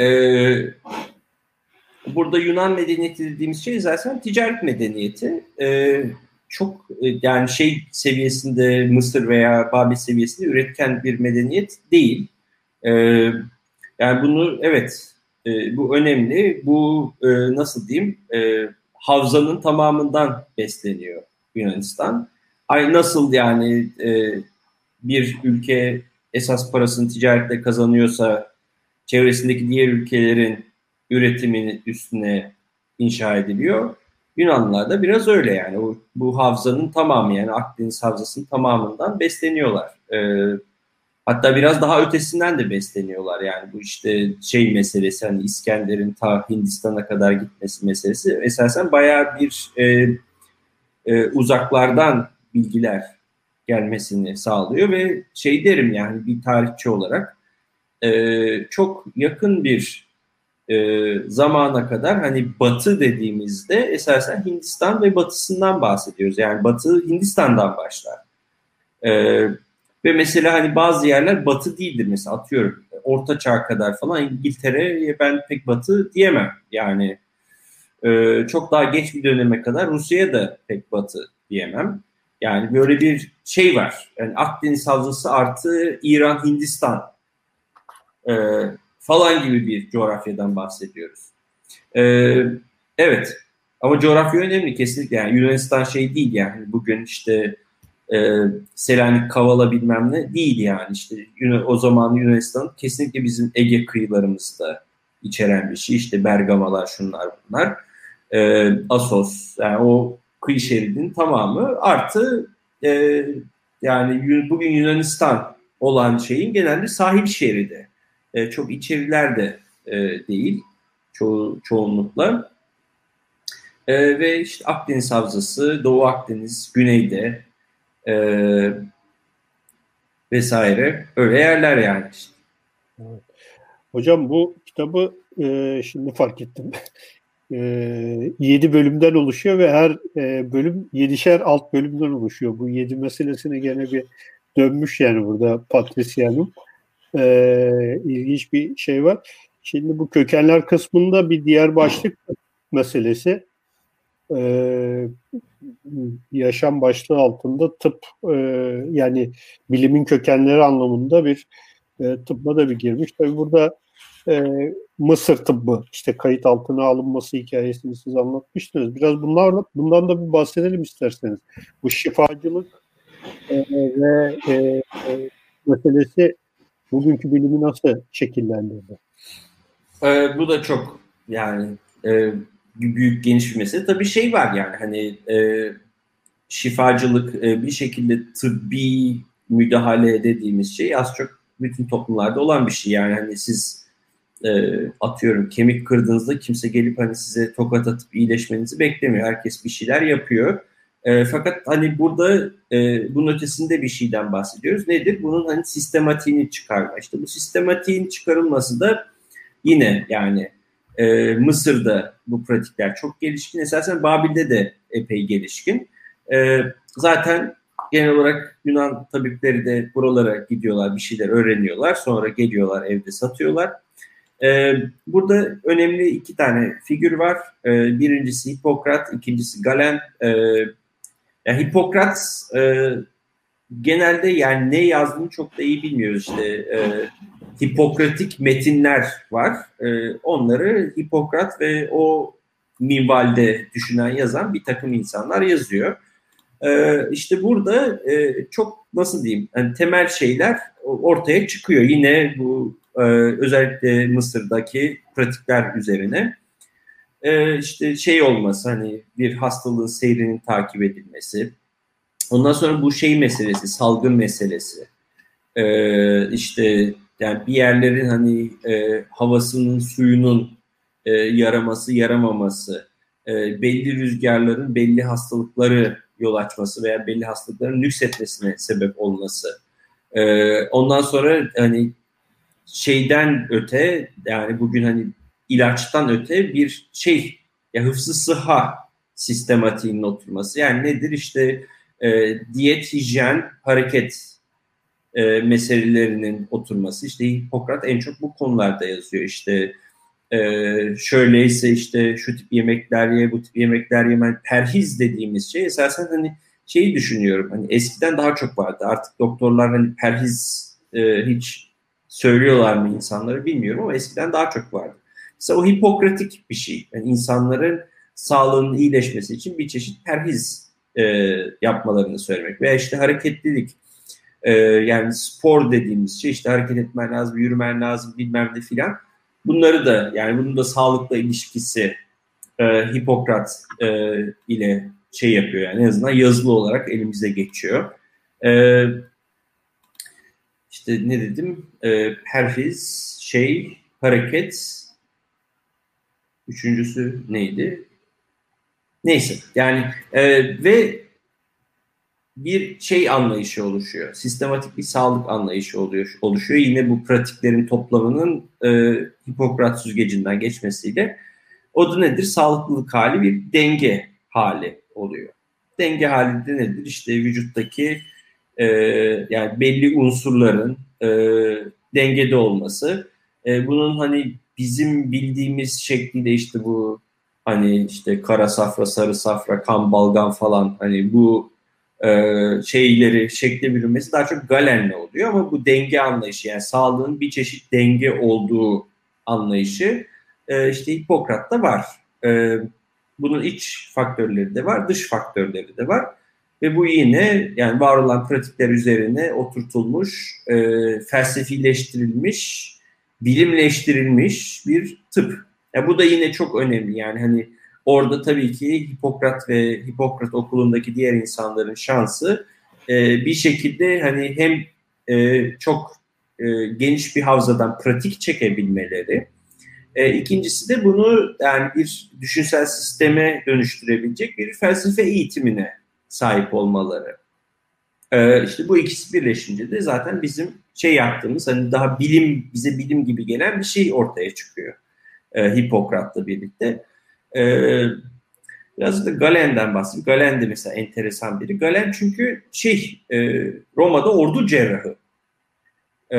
E, burada Yunan medeniyeti dediğimiz şey zaten ticaret medeniyeti. Ee, çok e, yani şey seviyesinde Mısır veya Babil seviyesinde üretken bir medeniyet değil. Ee, yani bunu evet e, bu önemli. Bu e, nasıl diyeyim e, havzanın tamamından besleniyor Yunanistan. Ay nasıl yani e, bir ülke esas parasını ticaretle kazanıyorsa çevresindeki diğer ülkelerin üretiminin üstüne inşa ediliyor. Yunanlılar da biraz öyle yani. O, bu havzanın tamamı yani Akdeniz havzasının tamamından besleniyorlar. Ee, Hatta biraz daha ötesinden de besleniyorlar yani bu işte şey meselesi hani İskender'in ta Hindistan'a kadar gitmesi meselesi esasen bayağı bir e, e, uzaklardan bilgiler gelmesini sağlıyor ve şey derim yani bir tarihçi olarak e, çok yakın bir e, zamana kadar hani batı dediğimizde esasen Hindistan ve batısından bahsediyoruz. Yani batı Hindistan'dan başlar. E, ve mesela hani bazı yerler batı değildir mesela atıyorum orta çağ kadar falan İngiltere'ye ben pek batı diyemem. Yani e, çok daha geç bir döneme kadar Rusya'ya da pek batı diyemem. Yani böyle bir şey var. Yani Akdeniz Havzası artı İran, Hindistan e, falan gibi bir coğrafyadan bahsediyoruz. E, evet ama coğrafya önemli kesinlikle. Yani Yunanistan şey değil yani bugün işte e, Selanik, Kavala bilmem ne değil yani. işte o zaman Yunanistan kesinlikle bizim Ege kıyılarımızda içeren bir şey. İşte Bergamalar şunlar bunlar. E, Asos yani o kıyı şeridin tamamı artı e, yani bugün Yunanistan olan şeyin genelde sahil şeridi. E, çok içeriler de e, değil ço çoğunlukla. E, ve işte Akdeniz Havzası, Doğu Akdeniz, Güneyde e, vesaire öyle yerler yani. Işte. Hocam bu kitabı e, şimdi fark ettim. e, 7 bölümden oluşuyor ve her e, bölüm 7'şer alt bölümden oluşuyor. Bu 7 meselesine gene bir dönmüş yani burada Patricianum. E, ilginç bir şey var. Şimdi bu kökenler kısmında bir diğer başlık meselesi e, yaşam başlığı altında tıp e, yani bilimin kökenleri anlamında bir e, tıbba da bir girmiş. Tabi burada e, Mısır tıbbı işte kayıt altına alınması hikayesini siz anlatmıştınız. Biraz bunlarla bundan da bir bahsedelim isterseniz. Bu şifacılık e, ve e, e, meselesi bugünkü bilimi nasıl şekillendirdi? Ee, bu da çok yani e, büyük geniş bir mesele. Tabii şey var yani hani e, şifacılık e, bir şekilde tıbbi müdahale dediğimiz şey az çok bütün toplumlarda olan bir şey. Yani hani siz e, atıyorum kemik kırdığınızda kimse gelip hani size tokat atıp iyileşmenizi beklemiyor. Herkes bir şeyler yapıyor. E, fakat hani burada e, bunun ötesinde bir şeyden bahsediyoruz. Nedir? Bunun hani sistematiğini çıkarma. İşte bu sistematiğin çıkarılması da yine yani e, Mısır'da bu pratikler çok gelişkin. Esasen Babil'de de epey gelişkin. E, zaten genel olarak Yunan tabipleri de buralara gidiyorlar, bir şeyler öğreniyorlar. Sonra geliyorlar evde satıyorlar. E, burada önemli iki tane figür var. E, birincisi Hipokrat, ikincisi Galen. E, yani Hipokrat e, genelde yani ne yazdığını çok da iyi bilmiyoruz işte. E, Hipokratik metinler var. E, onları Hipokrat ve o minvalde düşünen yazan bir takım insanlar yazıyor. E, işte burada e, çok nasıl diyeyim yani temel şeyler ortaya çıkıyor. Yine bu e, özellikle Mısır'daki pratikler üzerine. E, işte şey olması hani bir hastalığın seyrinin takip edilmesi. Ondan sonra bu şey meselesi, salgın meselesi. E, işte yani bir yerlerin hani e, havasının, suyunun e, yaraması, yaramaması, e, belli rüzgarların belli hastalıkları yol açması veya belli hastalıkların nüksetmesine sebep olması. E, ondan sonra hani şeyden öte yani bugün hani ilaçtan öte bir şey ya hıfzı sıha sistematiğinin oturması. Yani nedir işte e, diyet, hijyen, hareket e, meselelerinin oturması. İşte Hipokrat en çok bu konularda yazıyor. İşte e, şöyleyse işte şu tip yemekler ye, bu tip yemekler yeme. Perhiz dediğimiz şey esasen hani şeyi düşünüyorum. Hani eskiden daha çok vardı. Artık doktorlar hani perhiz e, hiç söylüyorlar mı insanları bilmiyorum ama eskiden daha çok vardı. Mesela o hipokratik bir şey. Yani insanların sağlığının iyileşmesi için bir çeşit perhiz e, yapmalarını söylemek. Veya işte hareketlilik e, yani spor dediğimiz şey işte hareket etmen lazım, yürümen lazım bilmem ne filan. Bunları da yani bunun da sağlıkla ilişkisi e, Hipokrat e, ile şey yapıyor yani en azından yazılı olarak elimize geçiyor. E, işte ne dedim? E, perfiz, şey, hareket. Üçüncüsü neydi? Neyse yani e, ve bir şey anlayışı oluşuyor. Sistematik bir sağlık anlayışı oluyor, oluşuyor. Yine bu pratiklerin toplamının e, Hipokrat süzgecinden geçmesiyle o da nedir? Sağlıklılık hali bir denge hali oluyor. Denge hali de nedir? İşte vücuttaki e, yani belli unsurların e, dengede olması. E, bunun hani bizim bildiğimiz şekliyle işte bu hani işte kara safra, sarı safra, kan balgam falan hani bu e, şeyleri şekle bürünmesi daha çok Galen'le oluyor ama bu denge anlayışı yani sağlığın bir çeşit denge olduğu anlayışı e, işte Hipokrat'ta var. E, bunun iç faktörleri de var, dış faktörleri de var. Ve bu yine yani var olan pratikler üzerine oturtulmuş, e, felsefileştirilmiş, bilimleştirilmiş bir tıp. Ya bu da yine çok önemli. Yani hani orada tabii ki Hipokrat ve Hipokrat okulundaki diğer insanların şansı e, bir şekilde hani hem e, çok e, geniş bir havzadan pratik çekebilmeleri, e, ikincisi de bunu yani bir düşünsel sisteme dönüştürebilecek bir felsefe eğitimine sahip olmaları. E, işte bu ikisi birleşince de zaten bizim şey yaptığımız hani daha bilim bize bilim gibi gelen bir şey ortaya çıkıyor. E, Hipokrat'la birlikte. E, biraz da Galen'den bahsedeyim. Galen de mesela enteresan biri. Galen çünkü şey e, Roma'da ordu cerrahı. E,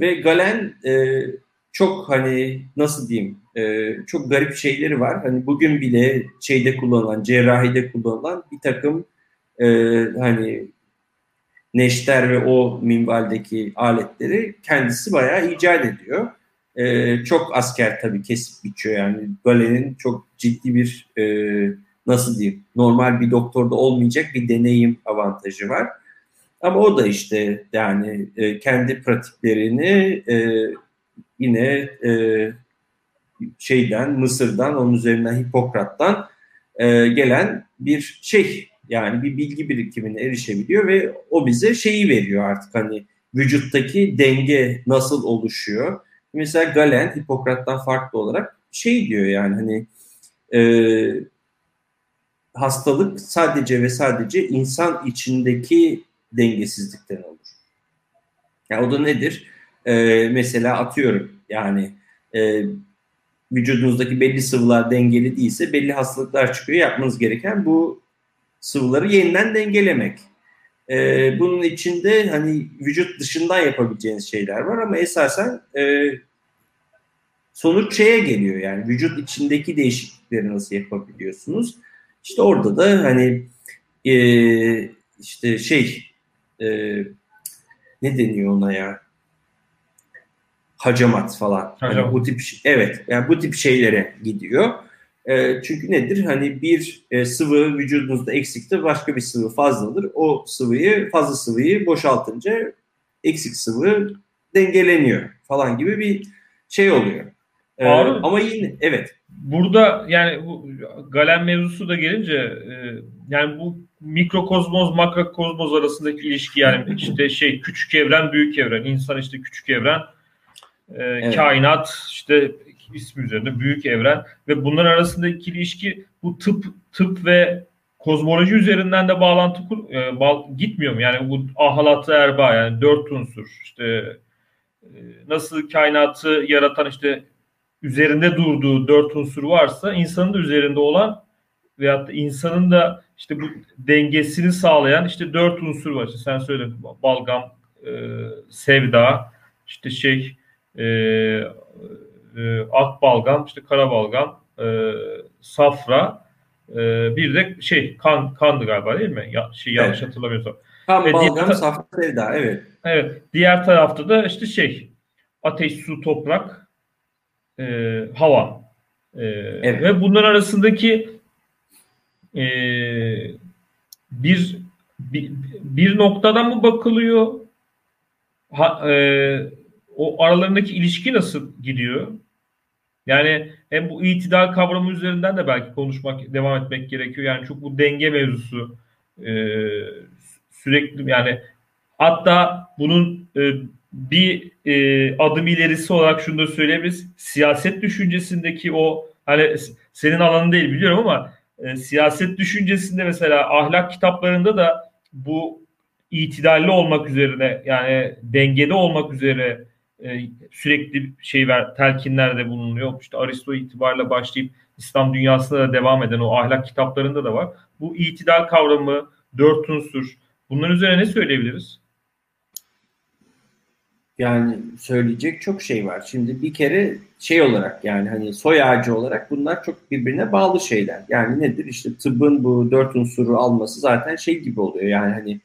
ve Galen e, çok hani nasıl diyeyim e, çok garip şeyleri var. Hani bugün bile şeyde kullanılan, cerrahide kullanılan bir takım e, hani neşter ve o minvaldeki aletleri kendisi bayağı icat ediyor. E, çok asker tabii kesip biçiyor yani. Galen'in çok ciddi bir e, nasıl diyeyim normal bir doktorda olmayacak bir deneyim avantajı var. Ama o da işte yani e, kendi pratiklerini e, yine e, şeyden Mısır'dan onun üzerinden Hipokrat'tan e, gelen bir şey yani bir bilgi birikimine erişebiliyor ve o bize şeyi veriyor artık hani vücuttaki denge nasıl oluşuyor. Mesela Galen Hipokrat'tan farklı olarak şey diyor yani hani e, hastalık sadece ve sadece insan içindeki dengesizlikten olur. Yani o da nedir? e, mesela atıyorum yani e, vücudunuzdaki belli sıvılar dengeli değilse belli hastalıklar çıkıyor. Yapmanız gereken bu sıvıları yeniden dengelemek. E, bunun içinde hani vücut dışından yapabileceğiniz şeyler var ama esasen e, sonuç şeye geliyor yani vücut içindeki değişiklikleri nasıl yapabiliyorsunuz? İşte orada da hani e, işte şey e, ne deniyor ona ya? hacamat falan. Yani bu tip evet yani bu tip şeylere gidiyor. E, çünkü nedir? Hani bir e, sıvı vücudunuzda eksiktir, başka bir sıvı fazladır. O sıvıyı, fazla sıvıyı boşaltınca eksik sıvı dengeleniyor falan gibi bir şey oluyor. E, ama yine evet. Burada yani bu Galen mevzusu da gelince e, yani bu mikrokozmoz makrokozmoz arasındaki ilişki yani [LAUGHS] işte şey küçük evren büyük evren insan işte küçük evren e, evet. kainat işte ismi üzerinde büyük evren ve bunların arasındaki ilişki bu tıp tıp ve kozmoloji üzerinden de bağlantı kur, e, bağ, gitmiyor mu? Yani bu ahalatı erba yani dört unsur işte e, nasıl kainatı yaratan işte üzerinde durduğu dört unsur varsa insanın da üzerinde olan veyahut da insanın da işte bu dengesini sağlayan işte dört unsur var. İşte sen söyle balgam, e, sevda, işte şey e, e, ak balgam, işte kara balgam, e, safra, e, bir de şey kan kandı galiba değil mi? Ya, şey yanlış evet. hatırlamıyorsam. Kan, Ve balgam, diğer, safra, sevda evet. Evet. Diğer tarafta da işte şey ateş, su, toprak, e, hava. E, evet. Ve bunlar arasındaki e, bir, bir bir noktadan mı bakılıyor? Ha, e, o aralarındaki ilişki nasıl gidiyor? Yani hem bu itidal kavramı üzerinden de belki konuşmak, devam etmek gerekiyor. Yani çok bu denge mevzusu e, sürekli yani hatta bunun e, bir e, adım ilerisi olarak şunu da söyleyebiliriz. Siyaset düşüncesindeki o hani senin alanın değil biliyorum ama e, siyaset düşüncesinde mesela ahlak kitaplarında da bu itidalli olmak üzerine yani dengede olmak üzere e, sürekli şey ver telkinlerde bulunuyor. İşte Aristo itibarla başlayıp İslam dünyasında da devam eden o ahlak kitaplarında da var. Bu itidal kavramı, dört unsur bunların üzerine ne söyleyebiliriz? Yani söyleyecek çok şey var. Şimdi bir kere şey olarak yani hani soy ağacı olarak bunlar çok birbirine bağlı şeyler. Yani nedir işte tıbbın bu dört unsuru alması zaten şey gibi oluyor. Yani hani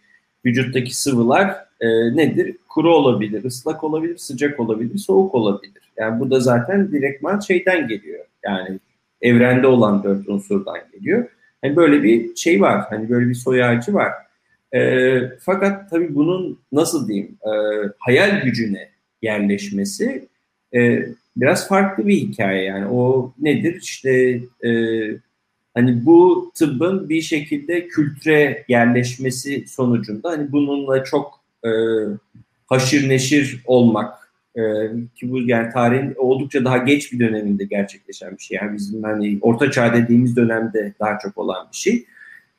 vücuttaki sıvılar e, nedir? Kuru olabilir, ıslak olabilir, sıcak olabilir, soğuk olabilir. Yani bu da zaten direktman şeyden geliyor. Yani evrende olan dört unsurdan geliyor. Hani böyle bir şey var. Hani böyle bir soy ağacı var. E, fakat tabii bunun nasıl diyeyim e, hayal gücüne yerleşmesi e, biraz farklı bir hikaye yani o nedir işte e, hani bu tıbbın bir şekilde kültüre yerleşmesi sonucunda hani bununla çok e, haşır neşir olmak e, ki bu yani tarihin oldukça daha geç bir döneminde gerçekleşen bir şey. Yani bizim hani orta çağ dediğimiz dönemde daha çok olan bir şey.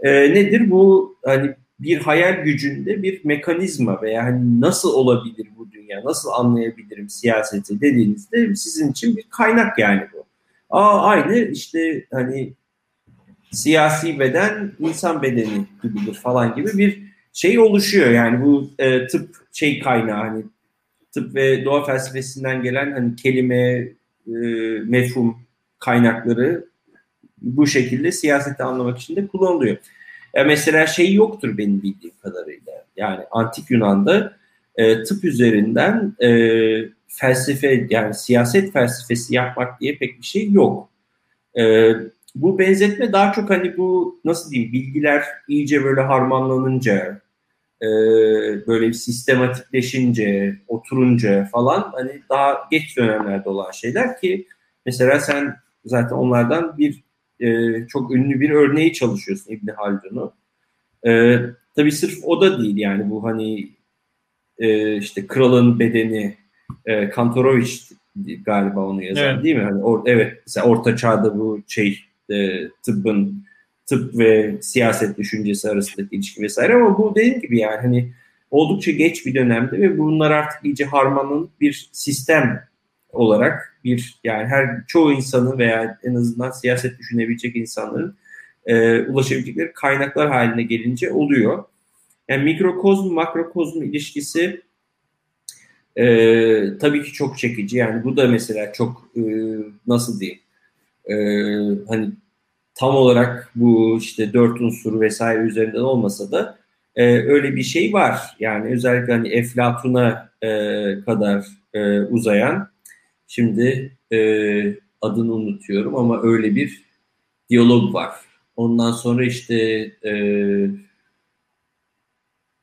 E, nedir bu hani bir hayal gücünde bir mekanizma veya hani nasıl olabilir bu dünya, nasıl anlayabilirim siyaseti dediğinizde sizin için bir kaynak yani bu. Aa, aynı işte hani siyasi beden insan bedeni gibidir falan gibi bir şey oluşuyor. Yani bu e, tıp şey kaynağı hani tıp ve doğa felsefesinden gelen hani kelime, e, mefhum kaynakları bu şekilde siyaseti anlamak için de kullanılıyor. E, mesela şey yoktur benim bildiğim kadarıyla. Yani antik Yunan'da e, tıp üzerinden e, felsefe yani siyaset felsefesi yapmak diye pek bir şey yok. E, bu benzetme daha çok hani bu nasıl diyeyim bilgiler iyice böyle harmanlanınca e, böyle bir sistematikleşince, oturunca falan hani daha geç dönemlerde olan şeyler ki mesela sen zaten onlardan bir e, çok ünlü bir örneği çalışıyorsun İbni Haldun'u. E, tabii sırf o da değil yani bu hani e, işte kralın bedeni e, Kantorovich galiba onu yazan evet. değil mi? Hani or, evet mesela orta çağda bu şey e, tıbbın tıp ve siyaset düşüncesi arasındaki ilişki vesaire ama bu dediğim gibi yani hani oldukça geç bir dönemde ve bunlar artık iyice harmanlanıp bir sistem olarak bir yani her çoğu insanın veya en azından siyaset düşünebilecek insanların e, ulaşabilecekleri kaynaklar haline gelince oluyor. Yani mikrokozm makrokozm ilişkisi e, tabii ki çok çekici. Yani bu da mesela çok e, nasıl diyeyim e, hani tam olarak bu işte dört unsur vesaire üzerinden olmasa da e, öyle bir şey var. Yani özellikle hani Eflatun'a e, kadar e, uzayan Şimdi e, adını unutuyorum ama öyle bir diyalog var. Ondan sonra işte e,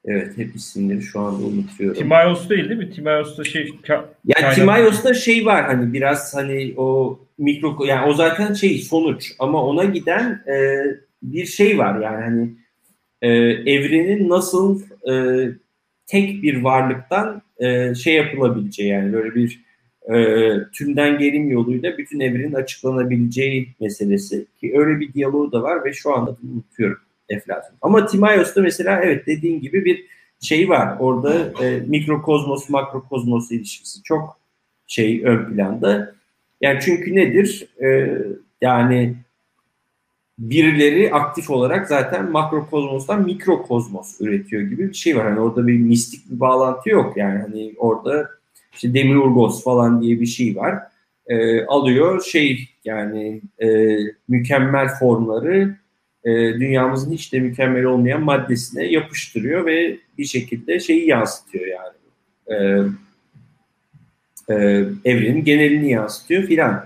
evet hep isimleri şu anda unutuyorum. Timaios değil değil mi? Timaios'ta şey ka- yani Timaios'ta şey var hani biraz hani o mikro yani o zaten şey sonuç ama ona giden e, bir şey var yani hani e, evrenin nasıl e, tek bir varlıktan e, şey yapılabileceği yani böyle bir e, tümden gelim yoluyla bütün evrenin açıklanabileceği meselesi ki öyle bir diyaloğu da var ve şu anda unutuyorum Eflatun. Ama Timaios'ta mesela evet dediğin gibi bir şey var. Orada e, mikrokozmos makrokozmos ilişkisi çok şey ön planda. Yani çünkü nedir? E, yani birileri aktif olarak zaten makrokozmostan mikrokozmos üretiyor gibi bir şey var. Hani orada bir mistik bir bağlantı yok. Yani hani orada işte Demiurgos falan diye bir şey var. E, alıyor şey yani e, mükemmel formları e, dünyamızın hiç de mükemmel olmayan maddesine yapıştırıyor ve bir şekilde şeyi yansıtıyor yani. E, e, evrenin genelini yansıtıyor filan.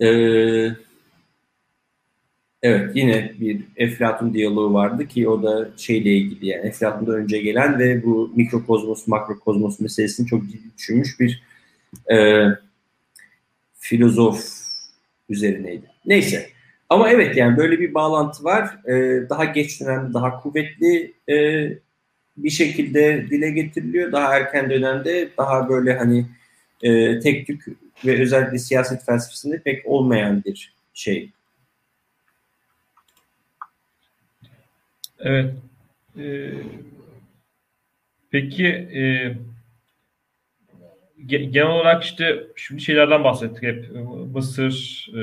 Eee Evet yine bir Eflatun diyaloğu vardı ki o da şeyle ilgili yani Eflatun'dan önce gelen ve bu mikrokozmos makrokozmos meselesini çok düşünmüş bir e, filozof üzerineydi. Neyse ama evet yani böyle bir bağlantı var. E, daha geç dönemde daha kuvvetli e, bir şekilde dile getiriliyor. Daha erken dönemde daha böyle hani e, tek tük ve özellikle siyaset felsefesinde pek olmayan bir şey. Evet. Ee, peki e, genel olarak işte şimdi şeylerden bahsettik hep. Mısır, e,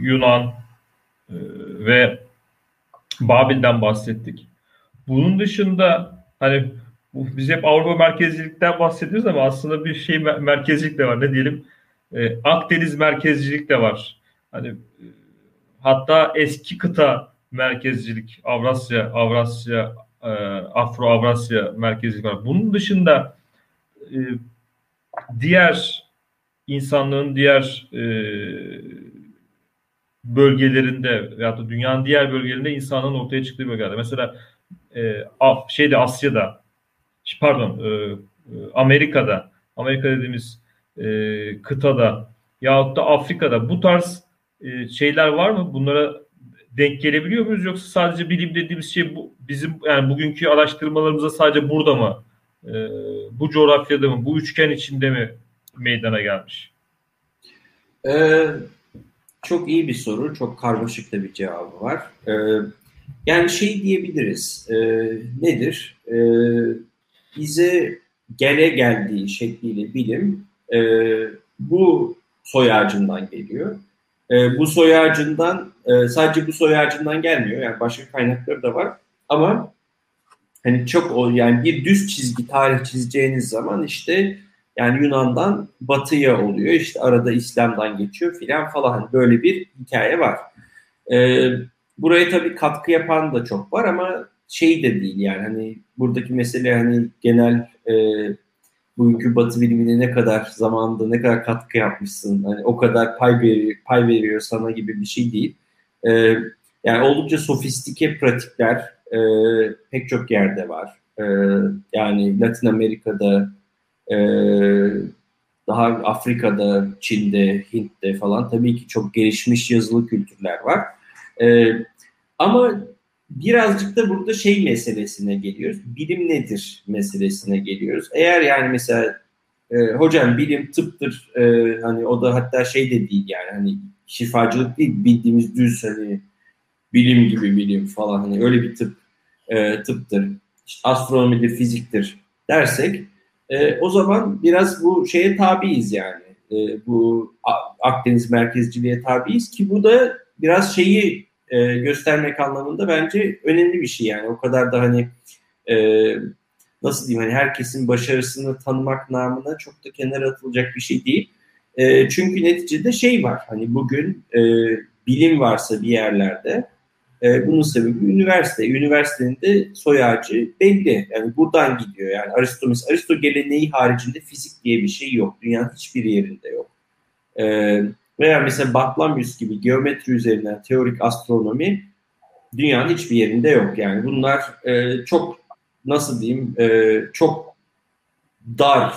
Yunan e, ve Babil'den bahsettik. Bunun dışında hani biz hep Avrupa merkezcilikten bahsediyoruz ama aslında bir şey merkezcilik de var. Ne diyelim? E, Akdeniz merkezcilik de var. Hani e, hatta eski kıta merkezcilik, Avrasya, Avrasya, e, Afro Avrasya merkezcilik var. Bunun dışında e, diğer insanlığın diğer e, bölgelerinde veyahut da dünyanın diğer bölgelerinde insanlığın ortaya çıktığı bölgelerde. Mesela e, şeyde Asya'da pardon e, e, Amerika'da Amerika dediğimiz e, kıtada yahut da Afrika'da bu tarz e, şeyler var mı? Bunlara denk gelebiliyor muyuz yoksa sadece bilim dediğimiz şey bu bizim yani bugünkü araştırmalarımıza sadece burada mı e, bu coğrafyada mı bu üçgen içinde mi meydana gelmiş? Ee, çok iyi bir soru. Çok karmaşık da bir cevabı var. Ee, yani şey diyebiliriz. E, nedir? E, bize gele geldiği şekliyle bilim e, bu soy ağacından geliyor. E, bu soy ağacından e, sadece bu soy ağacından gelmiyor. Yani başka kaynakları da var. Ama hani çok o yani bir düz çizgi tarih çizeceğiniz zaman işte yani Yunan'dan batıya oluyor. İşte arada İslam'dan geçiyor filan falan. Hani böyle bir hikaye var. Ee, buraya tabii katkı yapan da çok var ama şey de değil yani hani buradaki mesele hani genel e, bugünkü batı bilimine ne kadar zamanda ne kadar katkı yapmışsın hani o kadar pay veriyor, pay veriyor sana gibi bir şey değil. E, yani oldukça sofistike pratikler e, pek çok yerde var. E, yani Latin Amerika'da e, daha Afrika'da, Çin'de, Hint'te falan tabii ki çok gelişmiş yazılı kültürler var. E, ama birazcık da burada şey meselesine geliyoruz. Bilim nedir meselesine geliyoruz. Eğer yani mesela e, hocam bilim tıptır e, hani o da hatta şey de değil yani hani şifacılık değil bildiğimiz düz hani bilim gibi bilim falan hani öyle bir tıp e, tıptır. İşte astronomidir, fiziktir dersek e, o zaman biraz bu şeye tabiiz yani. E, bu Akdeniz merkezciliğe tabiiz ki bu da biraz şeyi e, göstermek anlamında bence önemli bir şey yani. O kadar da hani e, nasıl diyeyim hani herkesin başarısını tanımak namına çok da kenara atılacak bir şey değil. E, çünkü neticede şey var hani bugün e, bilim varsa bir yerlerde e, bunun sebebi üniversite. Üniversitenin de soy ağacı belli. Yani buradan gidiyor. Yani Aristo, Aristo geleneği haricinde fizik diye bir şey yok. Dünyanın hiçbir yerinde yok. E, veya mesela Batlamyus gibi geometri üzerinden teorik astronomi dünyanın hiçbir yerinde yok. Yani bunlar e, çok nasıl diyeyim e, çok dar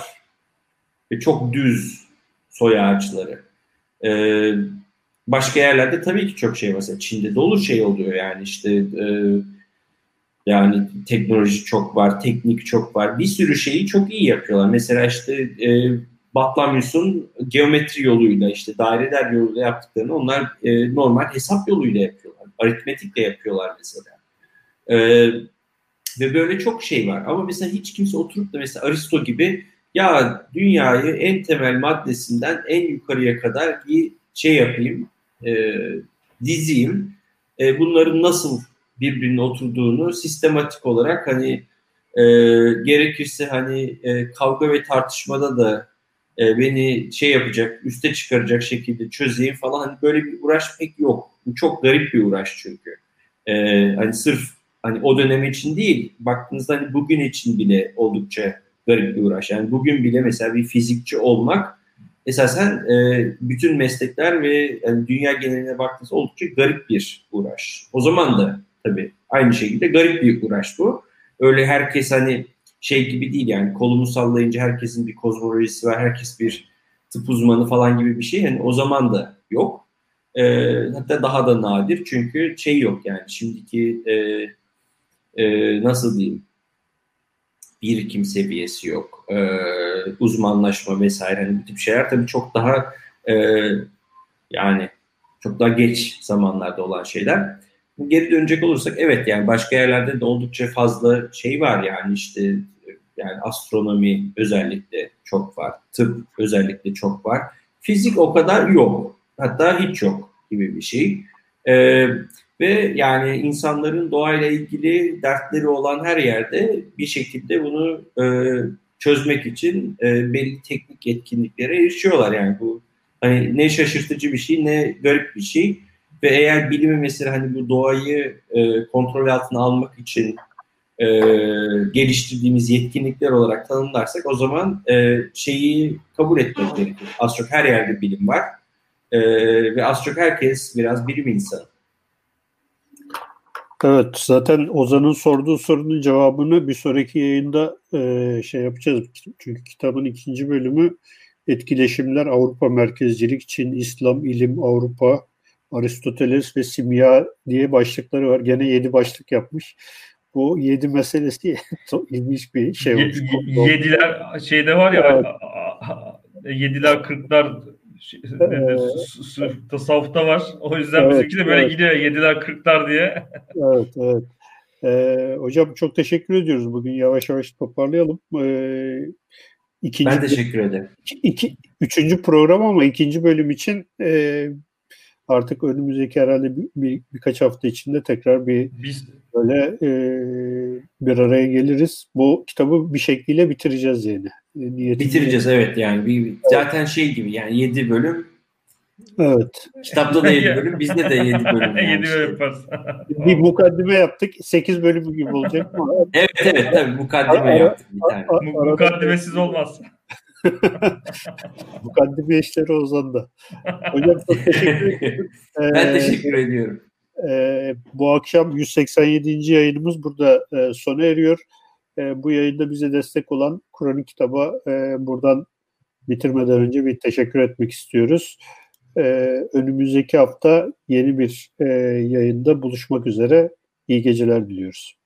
ve çok düz soy ağaçları. E, başka yerlerde tabii ki çok şey. Mesela Çin'de dolu şey oluyor yani işte e, yani teknoloji çok var, teknik çok var. Bir sürü şeyi çok iyi yapıyorlar. Mesela işte e, Batlamyus'un geometri yoluyla işte daireler yoluyla yaptıklarını onlar e, normal hesap yoluyla yapıyorlar. Aritmetikle yapıyorlar mesela. E, ve böyle çok şey var. Ama mesela hiç kimse oturup da mesela Aristo gibi ya dünyayı en temel maddesinden en yukarıya kadar bir şey yapayım, e, diziyim. E, bunların nasıl birbirine oturduğunu sistematik olarak hani e, gerekirse hani e, kavga ve tartışmada da e, beni şey yapacak, üste çıkaracak şekilde çözeyim falan hani böyle bir uğraş pek yok. Bu çok garip bir uğraş çünkü. E, hani sırf hani o dönem için değil, baktığınızda hani bugün için bile oldukça garip bir uğraş. Yani bugün bile mesela bir fizikçi olmak esasen e, bütün meslekler ve yani dünya geneline baktığınızda oldukça garip bir uğraş. O zaman da tabii aynı şekilde garip bir uğraş bu. Öyle herkes hani şey gibi değil yani kolumu sallayınca herkesin bir kozmolojisi var, herkes bir tıp uzmanı falan gibi bir şey. Yani o zaman da yok. E, hatta daha da nadir çünkü şey yok yani şimdiki e, e, nasıl diyeyim birikim seviyesi yok. E, uzmanlaşma vesaire hani bu tip şeyler tabii çok daha e, yani çok daha geç zamanlarda olan şeyler. Geri dönecek olursak evet yani başka yerlerde de oldukça fazla şey var yani işte yani astronomi özellikle çok var. Tıp özellikle çok var. Fizik o kadar yok. Hatta hiç yok gibi bir şey. Ee, ve yani insanların doğayla ilgili dertleri olan her yerde bir şekilde bunu e, çözmek için e, belli teknik yetkinliklere erişiyorlar. Yani bu hani ne şaşırtıcı bir şey ne garip bir şey. Ve eğer bilimi mesela hani bu doğayı e, kontrol altına almak için e, geliştirdiğimiz yetkinlikler olarak tanımlarsak o zaman e, şeyi kabul etmek gerekir. Az çok her yerde bilim var e, ve az çok herkes biraz bilim insanı. Evet zaten Ozan'ın sorduğu sorunun cevabını bir sonraki yayında e, şey yapacağız. Çünkü kitabın ikinci bölümü etkileşimler Avrupa merkezcilik, Çin, İslam, ilim, Avrupa, Aristoteles ve simya diye başlıkları var. Gene yedi başlık yapmış. Bu yedi meselesi [LAUGHS] çok ilginç bir şey olmuş. Ye, yediler şeyde var ya evet. yediler kırklar şey, evet. tasavvufta var. O yüzden evet, bizimki de böyle evet. gidiyor yediler kırklar diye. [LAUGHS] evet evet. Ee, hocam çok teşekkür ediyoruz. Bugün yavaş yavaş toparlayalım. Ee, ikinci, ben teşekkür ederim. Iki, iki, üçüncü program ama ikinci bölüm için e, artık önümüzdeki herhalde bir, bir, birkaç hafta içinde tekrar bir Biz... böyle e, bir araya geliriz. Bu kitabı bir şekliyle bitireceğiz yani. E, Niyetimiz bitireceğiz evet yani. Bir, evet. Zaten şey gibi yani yedi bölüm Evet. Kitapta da 7 [LAUGHS] bölüm, bizde de 7 bölüm. Yani 7 bölüm yaparız. bir mukaddime yaptık. 8 bölüm gibi olacak mı? evet evet tabii mukaddime yaptık bir tane. Mukaddimesiz olmaz. [LAUGHS] Mukaddime işleri Ozan'da. Hocam çok teşekkür [LAUGHS] ederim. ben ee, teşekkür ediyorum. E, bu akşam 187. yayınımız burada e, sona eriyor. E, bu yayında bize destek olan Kronik Kitaba e, buradan bitirmeden önce bir teşekkür etmek istiyoruz. E, önümüzdeki hafta yeni bir e, yayında buluşmak üzere. İyi geceler diliyoruz.